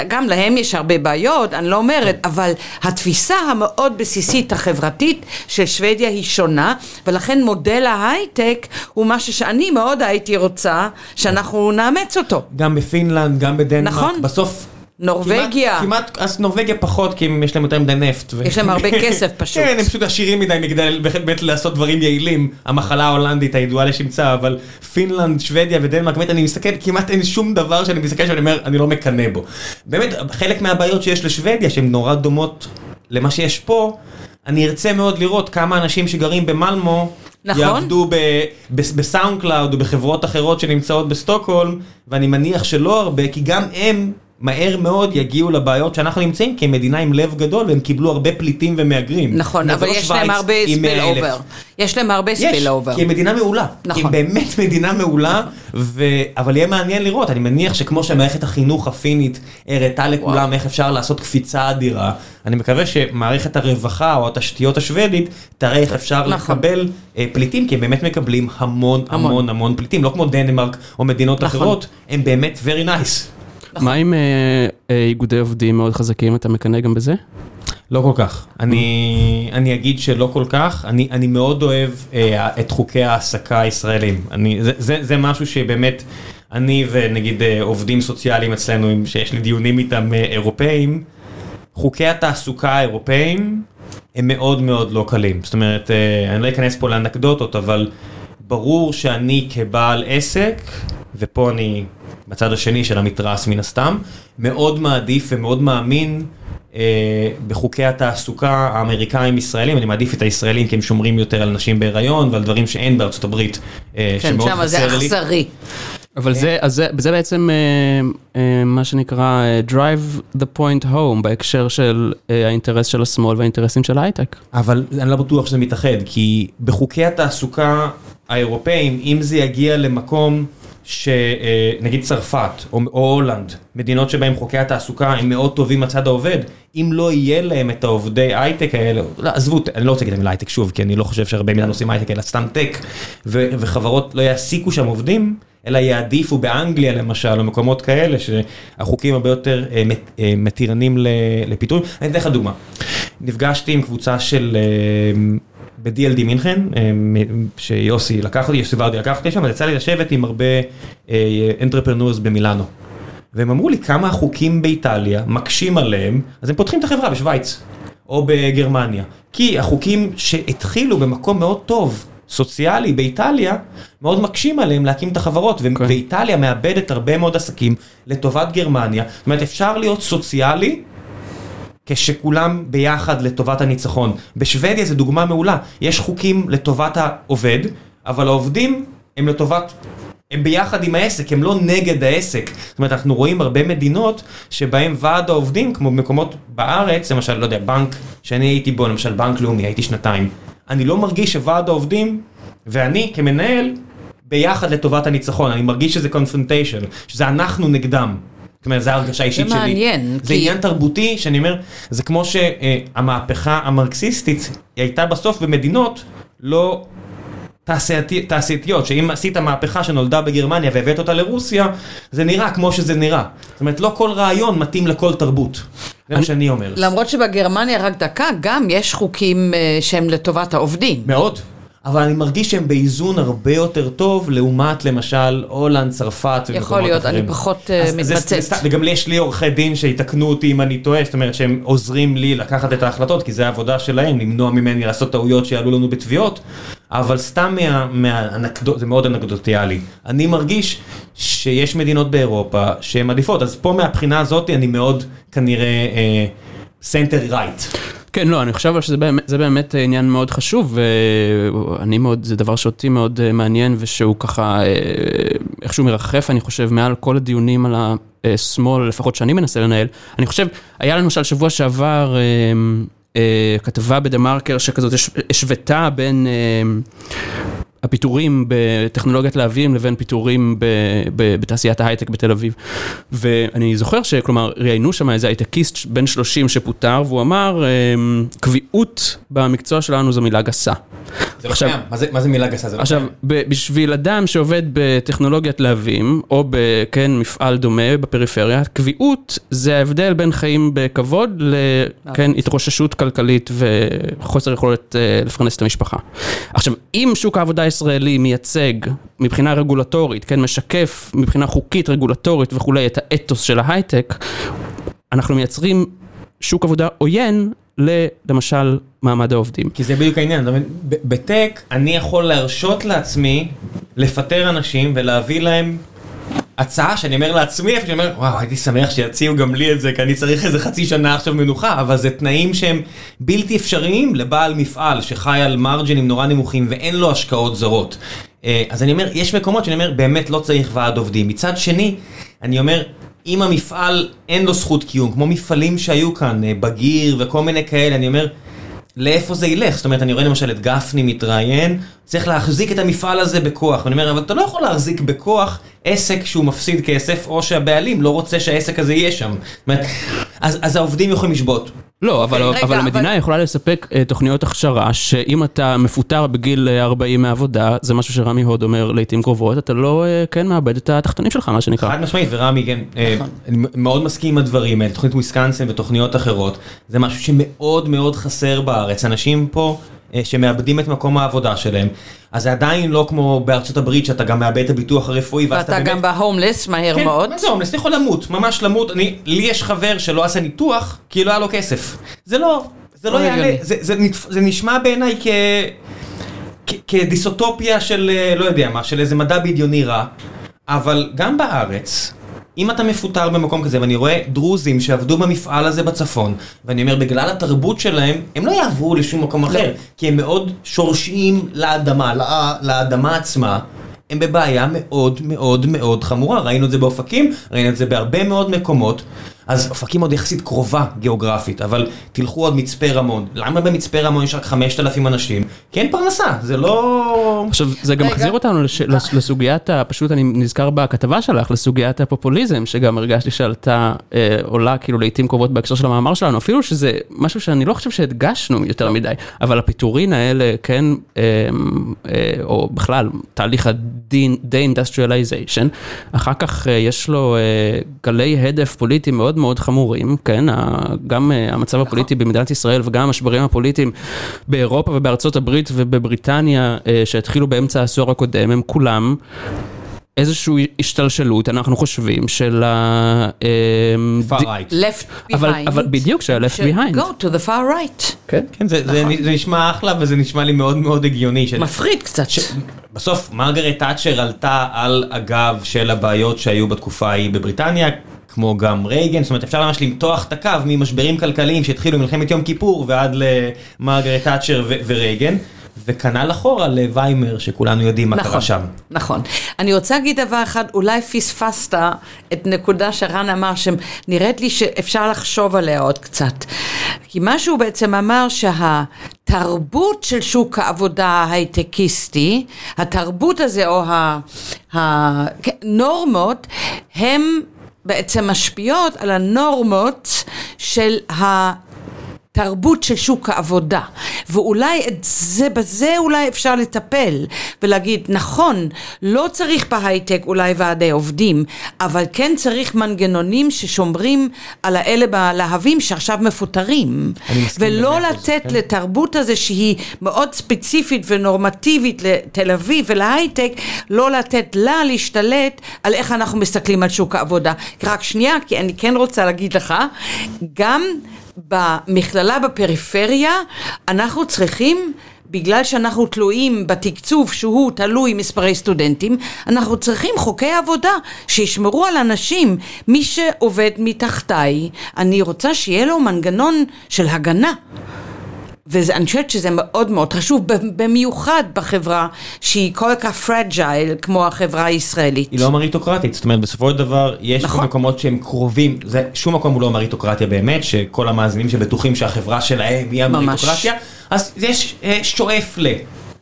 גם להם יש הרבה בעיות, אני לא אומרת, אבל התפיסה המאוד בסיסית החברתית של שוודיה היא שונה, ולכן מודל ההייטק הוא משהו שאני מאוד הייתי רוצה שאנחנו נאמץ אותו. גם בפינלנד, גם בדנמרק, נכון. בסוף נורבגיה. כמעט, כמעט, אז נורבגיה פחות, כי יש להם יותר מדי נפט. ו... יש להם הרבה כסף פשוט. כן, הם פשוט עשירים מדי מכדי באמת לעשות דברים יעילים. המחלה ההולנדית הידועה לשמצה, אבל פינלנד, שוודיה ודנמרק, באמת אני מסתכל, כמעט אין שום דבר שאני מסתכל שאני אומר, אני לא מקנא בו. באמת, חלק מהבעיות שיש לשוודיה, שהן נורא דומות למה שיש פה, אני ארצה מאוד לראות כמה אנשים שגרים במלמו, נכון. יעבדו ב SoundCloud או בחברות אחרות שנמצאות בסטוקהולם, ואני מניח שלא הרבה, כי גם הם מהר מאוד יגיעו לבעיות שאנחנו נמצאים, כי הם מדינה עם לב גדול והם קיבלו הרבה פליטים ומהגרים. נכון, אבל יש להם הרבה spillover. יש להם הרבה spillover. יש, כי הם מדינה מעולה. נכון. הם באמת (laughs) מדינה מעולה, ו... אבל יהיה מעניין לראות, אני מניח שכמו שמערכת החינוך הפינית הראתה לכולם איך אפשר לעשות קפיצה אדירה, אני מקווה שמערכת הרווחה או התשתיות השוודית תראה איך אפשר נכון. לקבל אה, פליטים, כי הם באמת מקבלים המון המון המון, המון פליטים, לא כמו דנמרק או מדינות נכון. אחרות, הם באמת very nice. מה עם אה, אה, איגודי עובדים מאוד חזקים, אתה מקנא גם בזה? לא כל כך. אני, אני אגיד שלא כל כך. אני, אני מאוד אוהב אה, את חוקי ההעסקה הישראלים. אני, זה, זה, זה משהו שבאמת, אני ונגיד אה, עובדים סוציאליים אצלנו, שיש לי דיונים איתם אירופאים, חוקי התעסוקה האירופאים הם מאוד מאוד לא קלים. זאת אומרת, אה, אני לא אכנס פה לאנקדוטות, אבל ברור שאני כבעל עסק, ופה אני בצד השני של המתרס מן הסתם, מאוד מעדיף ומאוד מאמין אה, בחוקי התעסוקה האמריקאים-ישראלים, אני מעדיף את הישראלים כי הם שומרים יותר על נשים בהיריון ועל דברים שאין בארצות הברית, אה, כן, שמאוד חסר לי. כן, שם זה אכזרי. אבל זה, אז זה, זה בעצם אה, אה, מה שנקרא אה, drive the point home בהקשר של אה, האינטרס של השמאל והאינטרסים של ההייטק. אבל אני לא בטוח שזה מתאחד, כי בחוקי התעסוקה האירופאים, אם זה יגיע למקום שנגיד צרפת או הולנד, מדינות שבהן חוקי התעסוקה הם מאוד טובים מצד העובד, אם לא יהיה להם את העובדי הייטק האלה, לא, עזבו, אני לא רוצה להגיד המילה הייטק שוב, כי אני לא חושב שהרבה מילה עושים הייטק, אלא סתם tech, וחברות לא יעסיקו שם עובדים, אלא יעדיפו באנגליה למשל, או מקומות כאלה, שהחוקים הרבה יותר אה, אה, מתירנים לפיטורים. אני אתן לך דוגמה. נפגשתי עם קבוצה של... אה, ב-DLD מינכן, אה, שיוסי לקח אותי, יוסי ורדי לקח אותי שם, אז יצא לי לשבת עם הרבה אנטרפרנורס במילאנו. והם אמרו לי כמה החוקים באיטליה מקשים עליהם, אז הם פותחים את החברה בשוויץ, או בגרמניה. כי החוקים שהתחילו במקום מאוד טוב, סוציאלי באיטליה, מאוד מקשים עליהם להקים את החברות, okay. ואיטליה מאבדת הרבה מאוד עסקים לטובת גרמניה. זאת אומרת, אפשר להיות סוציאלי כשכולם ביחד לטובת הניצחון. בשוודיה זו דוגמה מעולה, יש חוקים לטובת העובד, אבל העובדים הם לטובת, הם ביחד עם העסק, הם לא נגד העסק. זאת אומרת, אנחנו רואים הרבה מדינות שבהם ועד העובדים, כמו במקומות בארץ, למשל, לא יודע, בנק שאני הייתי בו, למשל בנק לאומי, הייתי שנתיים. אני לא מרגיש שוועד העובדים, ואני כמנהל, ביחד לטובת הניצחון, אני מרגיש שזה קונפרנטיישן, שזה אנחנו נגדם. אומרת, זו ההרגשה האישית שלי. זה מעניין. זה עניין תרבותי, שאני אומר, זה כמו שהמהפכה המרקסיסטית, היא הייתה בסוף במדינות לא תעשייתיות, שאם עשית מהפכה שנולדה בגרמניה והבאת אותה לרוסיה, זה נראה כמו שזה נראה. זאת אומרת, לא כל רעיון מתאים לכל תרבות. זה מה שאני אומר. למרות שבגרמניה, רק דקה, גם יש חוקים אה, שהם לטובת העובדים. מאוד. אבל אני מרגיש שהם באיזון הרבה יותר טוב לעומת למשל הולנד, צרפת ומקומות אחרים. יכול להיות, אני פחות uh, מתמצאת. וגם לי יש לי עורכי דין שיתקנו אותי אם אני טועה, זאת אומרת שהם עוזרים לי לקחת את ההחלטות, כי זה העבודה שלהם, למנוע ממני לעשות טעויות שיעלו לנו בתביעות, אבל סתם מה, מהאנקדוט, זה מאוד אנקדוטיאלי. אני מרגיש שיש מדינות באירופה שהן עדיפות, אז פה מהבחינה הזאת אני מאוד כנראה center uh, right. כן, לא, אני חושב שזה באמת, באמת עניין מאוד חשוב, ואני מאוד, זה דבר שאותי מאוד מעניין, ושהוא ככה, איכשהו מרחף, אני חושב, מעל כל הדיונים על אה, שמאל, לפחות שאני מנסה לנהל. אני חושב, היה למשל שבוע שעבר אה, אה, כתבה ב TheMarker שכזאת הש- השוותה בין... הפיטורים בטכנולוגיית להבים לבין פיטורים ב, ב, בתעשיית ההייטק בתל אביב. ואני זוכר שכלומר ראיינו שם איזה הייטקיסט בן 30 שפוטר והוא אמר אמ, קביעות במקצוע שלנו זו מילה גסה. זה לא עכשיו- קיים. מה זה- מה זה מילה גסה? זה לא עכשיו, קיים. ב- בשביל אדם שעובד בטכנולוגיית להבים, או בכן מפעל דומה בפריפריה, קביעות זה ההבדל בין חיים בכבוד לכן התרוששות כלכלית וחוסר יכולת אה, לפרנס את המשפחה. עכשיו, אם שוק העבודה הישראלי מייצג מבחינה רגולטורית, כן, משקף מבחינה חוקית, רגולטורית וכולי את האתוס של ההייטק, אנחנו מייצרים שוק עבודה עוין ל- למשל מעמד העובדים. כי זה בדיוק העניין, בטק אני יכול להרשות לעצמי לפטר אנשים ולהביא להם הצעה שאני אומר לעצמי, שאני אומר, וואו, הייתי שמח שיציעו גם לי את זה, כי אני צריך איזה חצי שנה עכשיו מנוחה, אבל זה תנאים שהם בלתי אפשריים לבעל מפעל שחי על מרג'ינים נורא נמוכים ואין לו השקעות זרות. אה, אז אני אומר, יש מקומות שאני אומר, באמת לא צריך ועד עובדים. מצד שני, אני אומר, אם המפעל אין לו זכות קיום, כמו מפעלים שהיו כאן, אה, בגיר וכל מיני כאלה, אני אומר, לאיפה זה ילך? זאת אומרת, אני רואה למשל את גפני מתראיין, צריך להחזיק את המפעל הזה בכוח. ואני אומר, אבל אתה לא יכול להחזיק בכוח עסק שהוא מפסיד כסף, או שהבעלים לא רוצה שהעסק הזה יהיה שם. זאת אומרת, אז, אז העובדים יכולים לשבות. לא, אבל, רגע, אבל אבל- המדינה יכולה לספק אה, תוכניות הכשרה, שאם אתה מפוטר בגיל אה, 40 מעבודה, זה משהו שרמי הוד אומר לעיתים קרובות, אתה לא אה, כן מאבד את התחתונים שלך, מה שנקרא. חד משמעית, ורמי, כן, אה, אני מאוד מסכים עם הדברים האלה, תוכנית וויסקנסין ותוכניות אחרות, זה משהו שמאוד מאוד חסר בארץ, אנשים פה אה, שמאבדים את מקום העבודה שלהם, אז זה עדיין לא כמו בארצות הברית, שאתה גם מאבד את הביטוח הרפואי, ואתה באמת... גם בהומלס מהר כן, מאוד. מה זה הומלס? אתה יכול למות, ממש למות. אני, לי יש חבר שלא עשה ניתוח, כי לא היה לו כסף. זה לא, זה לא יעלה. זה, זה, זה נשמע בעיניי כ... כ- כדיסוטופיה של, אה, לא יודע מה, של איזה מדע בדיוני רע, אבל גם בארץ, אם אתה מפוטר במקום כזה, ואני רואה דרוזים שעבדו במפעל הזה בצפון, ואני אומר, בגלל התרבות שלהם, הם לא יעברו לשום מקום אחר, כי הם מאוד שורשיים לאדמה, לא- לאדמה עצמה. הם בבעיה מאוד מאוד מאוד חמורה, ראינו את זה באופקים, ראינו את זה בהרבה מאוד מקומות. אז אופקים עוד יחסית קרובה גיאוגרפית, אבל תלכו עוד מצפה רמון. למה במצפה רמון יש רק 5,000 אנשים? כי אין פרנסה, זה לא... עכשיו, זה גם. מחזיר אותנו לס, לסוגיית, פשוט אני נזכר בכתבה שלך, לסוגיית הפופוליזם, שגם הרגשתי שעלתה, אה, עולה כאילו לעיתים קרובות בהקשר של המאמר שלנו, אפילו שזה משהו שאני לא חושב שהדגשנו יותר מדי, אבל הפיטורין האלה, כן, אה, אה, או בכלל, תהליך ה-de-industrialization, אחר כך אה, יש לו אה, גלי הדף פוליטי מאוד מאוד חמורים, כן, גם אה, המצב הפוליטי במדינת ישראל וגם המשברים הפוליטיים באירופה ובארצות הברית ובבריטניה אה, שהתחילו באמצע העשור הקודם, הם כולם איזושהי השתלשלות, אנחנו חושבים, של ה... אה, far right. left behind. אבל, אבל בדיוק, של ה-left ש- behind. go to the far right. כן. כן, זה, זה, זה נשמע אחלה וזה נשמע לי מאוד מאוד הגיוני. של... מפחיד קצת. בסוף מרגרט תאצ'ר עלתה על הגב של הבעיות שהיו בתקופה ההיא בבריטניה, כמו גם רייגן, זאת אומרת אפשר ממש למתוח את הקו ממשברים כלכליים שהתחילו במלחמת יום כיפור ועד למרגרט תאצ'ר ורייגן, וכנ"ל אחורה לוויימר שכולנו יודעים מה קרה שם. נכון. אני רוצה להגיד דבר אחד, אולי פספסת את נקודה שרן אמר, שנראית לי שאפשר לחשוב עליה עוד קצת. כי מה שהוא בעצם אמר שהתרבות של שוק העבודה ההייטקיסטי, התרבות הזה או הנורמות, הם בעצם משפיעות על הנורמות של ה... תרבות של שוק העבודה, ואולי את זה, בזה אולי אפשר לטפל ולהגיד, נכון, לא צריך בהייטק אולי ועדי עובדים, אבל כן צריך מנגנונים ששומרים על האלה בלהבים שעכשיו מפוטרים, ולא לתת כן. לתרבות הזה שהיא מאוד ספציפית ונורמטיבית לתל אביב ולהייטק, לא לתת לה להשתלט על איך אנחנו מסתכלים על שוק העבודה. רק שנייה, כי אני כן רוצה להגיד לך, גם במכללה בפריפריה אנחנו צריכים בגלל שאנחנו תלויים בתקצוב שהוא תלוי מספרי סטודנטים, אנחנו צריכים חוקי עבודה שישמרו על אנשים. מי שעובד מתחתיי, אני רוצה שיהיה לו מנגנון של הגנה. ואני חושבת שזה מאוד מאוד חשוב, במיוחד בחברה שהיא כל כך פרג'ייל כמו החברה הישראלית. היא לא מריטוקרטית, זאת אומרת בסופו של דבר יש נכון. מקומות שהם קרובים, זה, שום מקום הוא לא מריטוקרטיה באמת, שכל המאזינים שבטוחים שהחברה שלהם היא המריטוקרטיה, אז יש אה, שואף ל...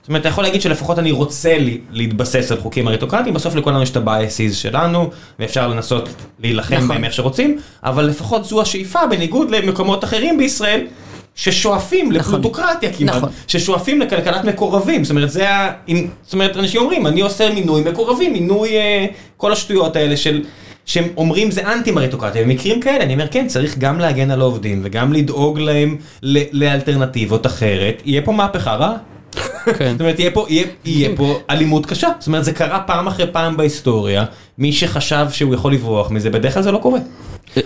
זאת אומרת, אתה יכול להגיד שלפחות אני רוצה לי, להתבסס על חוקים מריטוקרטיים, בסוף לכולנו יש את ה biases שלנו, ואפשר לנסות להילחם נכון. בהם איך שרוצים, אבל לפחות זו השאיפה, בניגוד למקומות אחרים בישראל, ששואפים נכון. לפלוטוקרטיה כמעט, נכון. ששואפים לכלכלת מקורבים, זאת אומרת, זה ה... זאת אומרת, אנשים אומרים, אני עושה מינוי מקורבים, מינוי אה, כל השטויות האלה של... שהם אומרים זה אנטי מריטוקרטיה, במקרים כאלה אני אומר כן צריך גם להגן על העובדים וגם לדאוג להם לאלטרנטיבות אחרת, יהיה פה מהפכה רעה. כן. זאת אומרת, יהיה פה, יהיה, יהיה פה אלימות קשה. זאת אומרת, זה קרה פעם אחרי פעם בהיסטוריה. מי שחשב שהוא יכול לברוח מזה, בדרך כלל זה לא קורה.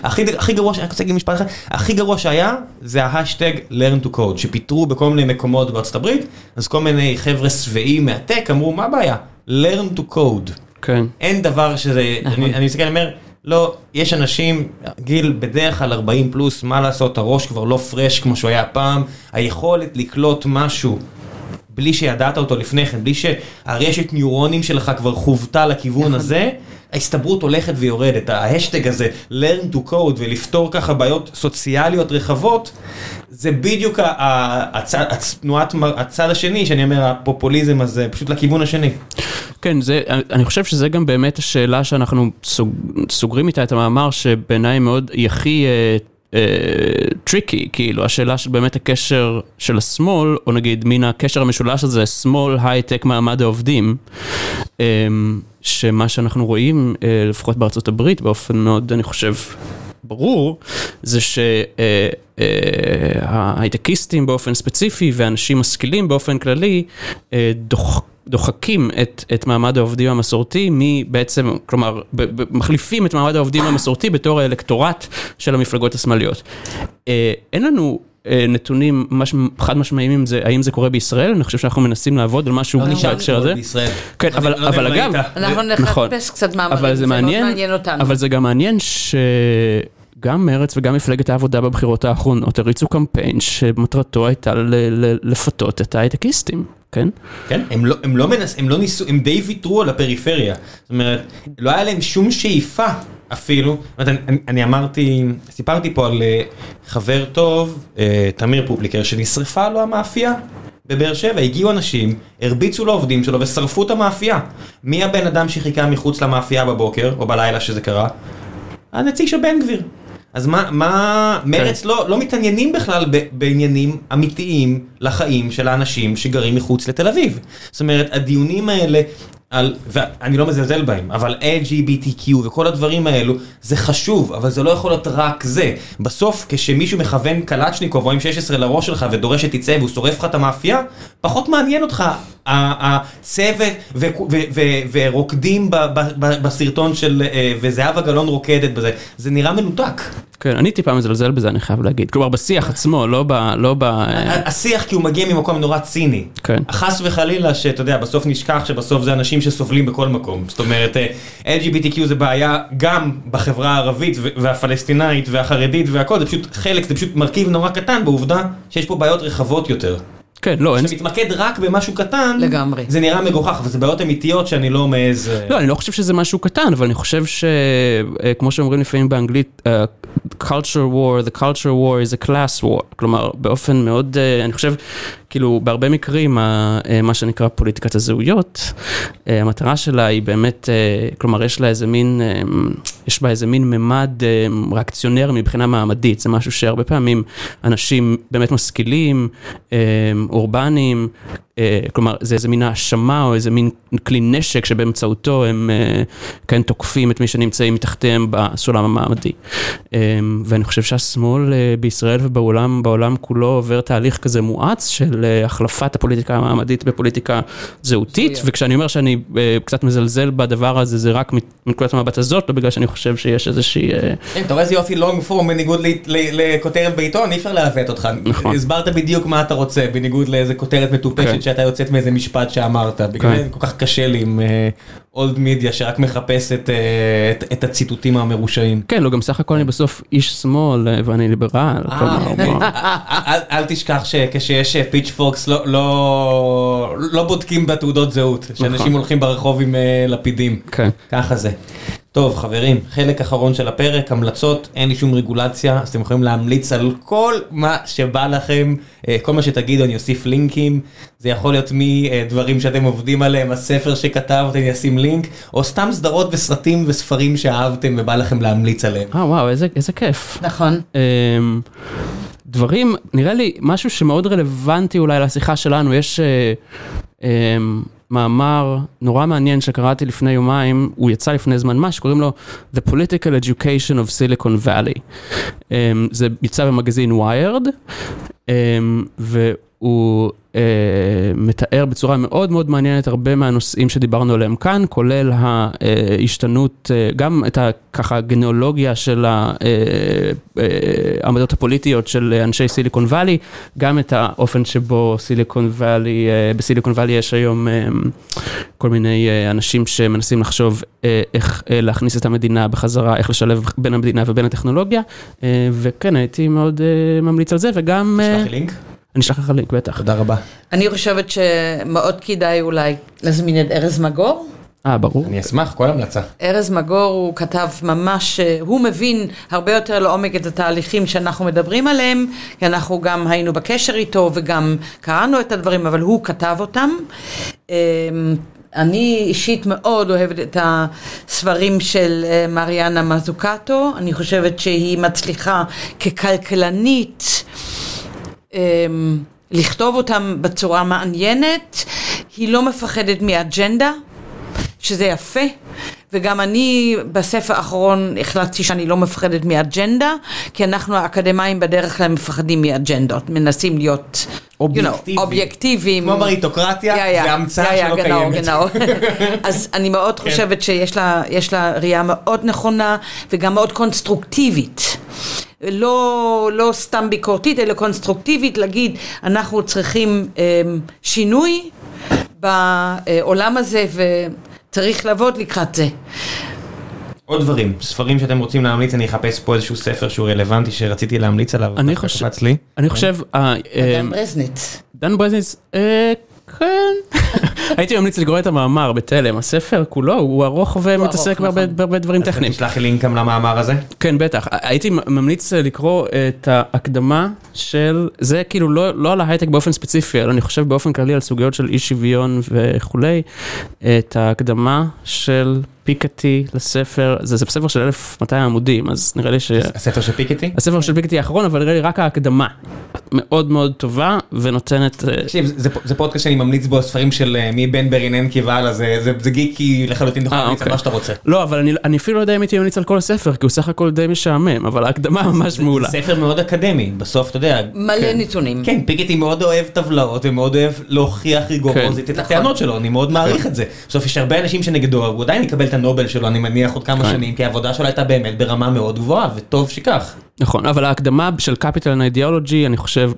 הכי, הכי גרוע, אני רוצה להגיד משפט אחד, הכי גרוע שהיה, זה ה hashtag learn to code, שפיטרו בכל מיני מקומות בארצות הברית, אז כל מיני חבר'ה שבאים מהטק אמרו, מה הבעיה? learn to code. כן. אין דבר שזה, נכון. אני, אני מסתכל, אני אומר, לא, יש אנשים, גיל בדרך כלל 40 פלוס, מה לעשות, הראש כבר לא fresh כמו שהוא היה פעם, היכולת לקלוט משהו בלי שידעת אותו לפני כן, בלי שהרשת ניורונים שלך כבר חווטה לכיוון נכון. הזה, ההסתברות הולכת ויורדת. ההשטג הזה, learn to code ולפתור ככה בעיות סוציאליות רחבות, זה בדיוק התנועת, הצד השני, שאני אומר, הפופוליזם הזה, פשוט לכיוון השני. כן, זה, אני חושב שזה גם באמת השאלה שאנחנו סוג, סוגרים איתה את המאמר, שבעיניי מאוד, היא הכי tricky, uh, כאילו, השאלה של באמת הקשר של השמאל, או נגיד מן הקשר המשולש הזה, שמאל, הייטק, מעמד העובדים, um, שמה שאנחנו רואים, uh, לפחות בארצות הברית, באופן מאוד, אני חושב, ברור, זה שההייטקיסטים uh, uh, באופן ספציפי ואנשים משכילים באופן כללי, uh, דוח... דוחקים את, את מעמד העובדים המסורתי מבעצם, כלומר, ב, ב, מחליפים את מעמד העובדים המסורתי בתור האלקטורט של המפלגות השמאליות. אה, אין לנו אה, נתונים מש, חד משמעיים אם זה, האם זה קורה בישראל, אני חושב שאנחנו מנסים לעבוד על משהו לא בהקשר הזה. כן, אבל, לא אבל אגב, אנחנו נחפש נכון, קצת מאמרים, זה מאוד מעניין אותנו. אבל זה גם מעניין ש... גם מרץ וגם מפלגת העבודה בבחירות האחרונות הריצו קמפיין שמטרתו הייתה לפתות את ההייטקיסטים. כן? כן, הם לא, הם לא מנס... הם לא ניסו, הם די ויתרו על הפריפריה. זאת אומרת, לא היה להם שום שאיפה אפילו. זאת אומרת, אני, אני אמרתי, סיפרתי פה על אה, חבר טוב, אה, תמיר פובליקר, שנשרפה לו המאפייה. בבאר שבע הגיעו אנשים, הרביצו לעובדים שלו ושרפו את המאפייה. מי הבן אדם שחיכה מחוץ למאפייה בבוקר, או בלילה שזה קרה? הנציג של בן גביר. אז מה, מה, מרץ כן. לא, לא מתעניינים בכלל בעניינים אמיתיים לחיים של האנשים שגרים מחוץ לתל אביב. זאת אומרת, הדיונים האלה ואני לא מזלזל בהם, אבל LGBTQ וכל הדברים האלו, זה חשוב, אבל זה לא יכול להיות רק זה. בסוף, כשמישהו מכוון קלצ'ניקוב או עם 16 לראש שלך ודורש שתצא והוא שורף לך את המאפייה, פחות מעניין אותך הצוות ורוקדים בסרטון של, אה, וזהבה גלאון רוקדת בזה, זה נראה מנותק. כן, אני טיפה מזלזל בזה, אני חייב להגיד. כלומר, בשיח עצמו, לא ב... לא ב... השיח כי הוא מגיע ממקום נורא ציני. כן. חס וחלילה שאתה יודע, בסוף נשכח שבסוף זה אנשים שסובלים בכל מקום. זאת אומרת, אה, LGBTQ זה בעיה גם בחברה הערבית והפלסטינאית והחרדית והכל, זה פשוט חלק, זה פשוט מרכיב נורא קטן בעובדה שיש פה בעיות רחבות יותר. כן, לא, אין... כשמתמקד רק במשהו קטן, לגמרי. זה נראה מגוחך, אבל זה בעיות אמיתיות שאני לא מעז... אה, לא, אני לא חושב שזה משהו קטן, אבל אני חושב שכמו אה, שאומרים לפעמים באנגלית, uh, culture war, the culture war is a class war, כלומר, באופן מאוד, uh, אני חושב, כאילו, בהרבה מקרים, מה שנקרא פוליטיקת הזהויות, המטרה שלה היא באמת, כלומר, יש לה איזה מין, יש בה איזה מין ממד ריאקציונר מבחינה מעמדית, זה משהו שהרבה פעמים אנשים באמת משכילים, אורבניים, אה, כלומר זה איזה מין האשמה או איזה מין כלי נשק שבאמצעותו הם אה, כן תוקפים את מי שנמצאים מתחתיהם בסולם המעמדי. אה, ואני חושב שהשמאל בישראל ובעולם בעולם כולו עובר תהליך כזה מואץ של החלפת הפוליטיקה המעמדית בפוליטיקה זהותית, וכשאני אומר שאני קצת מזלזל בדבר הזה זה רק מנקודת המבט הזאת, לא בגלל שאני חושב שיש איזושהי... כן, אתה רואה איזה יופי לונג פורם בניגוד לכותרת בעיתון, אי אפשר לעוות אותך. נכון. הסברת בדיוק מה אתה רוצה, בניגוד לאיזה כותרת מטופשת. כן. שאתה יוצאת מאיזה משפט שאמרת, בגלל כן. זה כל כך קשה לי עם אולד מידיה שרק מחפש את, אה, את, את הציטוטים המרושעים. כן, לא, גם סך הכל אני בסוף איש שמאל אה, ואני ליברל. כלומר, בוא. אל, אל תשכח שכשיש פיץ' פוקס לא, לא, לא בודקים בתעודות זהות, שאנשים הולכים ברחוב עם אה, לפידים. כן. ככה זה. טוב חברים, חלק אחרון של הפרק, המלצות, אין לי שום רגולציה, אז אתם יכולים להמליץ על כל מה שבא לכם, אה, כל מה שתגידו אני אוסיף לינקים, זה יכול להיות מדברים שאתם עובדים עליהם, הספר שכתבתם אני אשים לינק, או סתם סדרות וסרטים וספרים שאהבתם ובא לכם להמליץ עליהם. אה, וואו, איזה איזה כיף. נכון. אמ, דברים, נראה לי משהו שמאוד רלוונטי אולי לשיחה שלנו, יש אה, אמ, מאמר נורא מעניין שקראתי לפני יומיים, הוא יצא לפני זמן מה, שקוראים לו The Political Education of Silicon Valley. אמ, זה יצא במגזין Wired, אמ, והוא אה, מתאר בצורה מאוד מאוד מעניינת הרבה מהנושאים שדיברנו עליהם כאן, כולל ההשתנות, אה, גם את ה... ככה גניאולוגיה של העמדות הפוליטיות של אנשי סיליקון וואלי, גם את האופן שבו סיליקון וואלי, אה, בסיליקון וואלי יש היום אה, כל מיני אה, אנשים שמנסים לחשוב אה, איך אה, להכניס את המדינה בחזרה, איך לשלב בין המדינה ובין הטכנולוגיה, אה, וכן, הייתי מאוד אה, ממליץ על זה, וגם... אה, שלח לי לינק. אני אשלח לך לינק, בטח. תודה רבה. אני חושבת שמאוד כדאי אולי להזמין את ארז מגור. אה, ברור. אני אשמח, כל המלצה. ארז מגור הוא כתב ממש, הוא מבין הרבה יותר לעומק את התהליכים שאנחנו מדברים עליהם, כי אנחנו גם היינו בקשר איתו וגם קראנו את הדברים, אבל הוא כתב אותם. אה, אני אישית מאוד אוהבת את הספרים של אה, מריאנה מזוקטו, אני חושבת שהיא מצליחה ככלכלנית אמ, לכתוב אותם בצורה מעניינת, היא לא מפחדת מאג'נדה, שזה יפה, וגם אני בספר האחרון החלטתי שאני לא מפחדת מאג'נדה, כי אנחנו האקדמאים בדרך כלל מפחדים מאג'נדות, מנסים להיות you know, אובייקטיבי. אובייקטיביים. כמו מריטוקרטיה, זה המצאה שלא קיימת. (laughs) אז אני מאוד כן. חושבת שיש לה, לה ראייה מאוד נכונה וגם מאוד קונסטרוקטיבית. לא, לא סתם ביקורתית, אלא קונסטרוקטיבית, להגיד, אנחנו צריכים אה, שינוי בעולם הזה וצריך לעבוד לקראת זה. עוד דברים, ספרים שאתם רוצים להמליץ, אני אחפש פה איזשהו ספר שהוא רלוונטי שרציתי להמליץ עליו. אני חושב-. אני חושב, אה, אה, אדם ברזניץ. דן ברזניץ, אה, כן. (laughs) הייתי ממליץ לקרוא את המאמר בתלם, הספר כולו הוא ארוך ומתעסק בהרבה נכון. בהרבה דברים טכניים. תשלח לי לינק גם למאמר הזה. כן, בטח. הייתי ממליץ לקרוא את ההקדמה של, זה כאילו לא, לא על ההייטק באופן ספציפי, אלא אני חושב באופן כללי על סוגיות של אי שוויון וכולי, את ההקדמה של פיקטי לספר, זה, זה ספר של 1200 עמודים, אז נראה לי ש... הספר של פיקטי? הספר של פיקטי האחרון, אבל נראה לי רק ההקדמה מאוד מאוד טובה ונותנת... אה, תקשיב, זה- זה- זה פודקאסט שאני ממליץ בו ספרים של אה, מבן בריננקי והלאה, זה- זה זה גיקי לחלוטין, אתה יכול אה, להמליץ על אוקיי. מה שאתה רוצה. לא, אבל אני, אני אפילו לא יודע אם הייתי ממליץ על כל הספר, כי הוא סך הכל די משעמם, אבל ההקדמה ממש מעולה. זה ספר מאוד אקדמי, בסוף אתה יודע. מלא נתונים. כן, פיקטי מאוד אוהב טבלאות ומאוד אוהב להוכיח ריגורוזית את נכון. הטענות שלו, אני מאוד מעריך את זה. בסוף יש הרבה אנשים שנגדו, הוא עדיין יקבל את הנובל שלו, אני מניח עוד כמה כן. שנים, כי העבודה שלו הייתה באמת ברמה מאוד גבוהה, וטוב שכך. נכון, אבל ההקדמה של Capital and Ideology, אני חושב,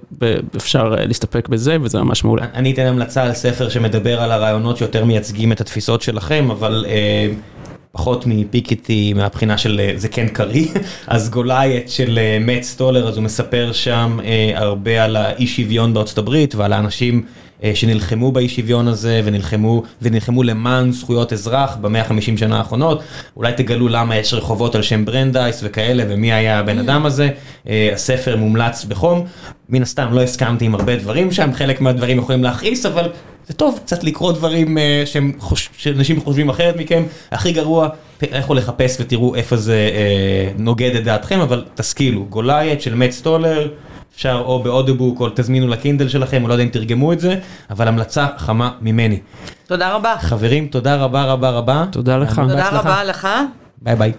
אפשר אה, להסתפק בזה, וזה ממש מעולה. אני אתן המלצה על ספר שמדבר על הרעיונות שיותר מייצגים את התפיסות שלכם, אבל אה, פחות מפיקטי מהבחינה של אה, זה כן קריא. (laughs) אז Goliath של מאט סטולר, אז הוא מספר שם אה, הרבה על האי שוויון בארצות הברית ועל האנשים שנלחמו באי שוויון הזה ונלחמו, ונלחמו למען זכויות אזרח במאה ה-50 שנה האחרונות. אולי תגלו למה יש רחובות על שם ברנדייס וכאלה ומי היה הבן אדם הזה. אה, הספר מומלץ בחום. מן הסתם לא הסכמתי עם הרבה דברים שם, חלק מהדברים יכולים להכעיס, אבל זה טוב קצת לקרוא דברים אה, שהם חוש... שאנשים חושבים אחרת מכם. הכי גרוע, לכו לחפש ותראו איפה זה אה, נוגד את דעתכם, אבל תשכילו. Goliath של מאט סטולר, אפשר או ב audiobook או תזמינו ל Kindle שלכם, או לא יודע אם תרגמו את זה, אבל המלצה חמה ממני. תודה רבה. חברים, תודה רבה רבה רבה. תודה לך. תודה. רבה לך. ביי ביי.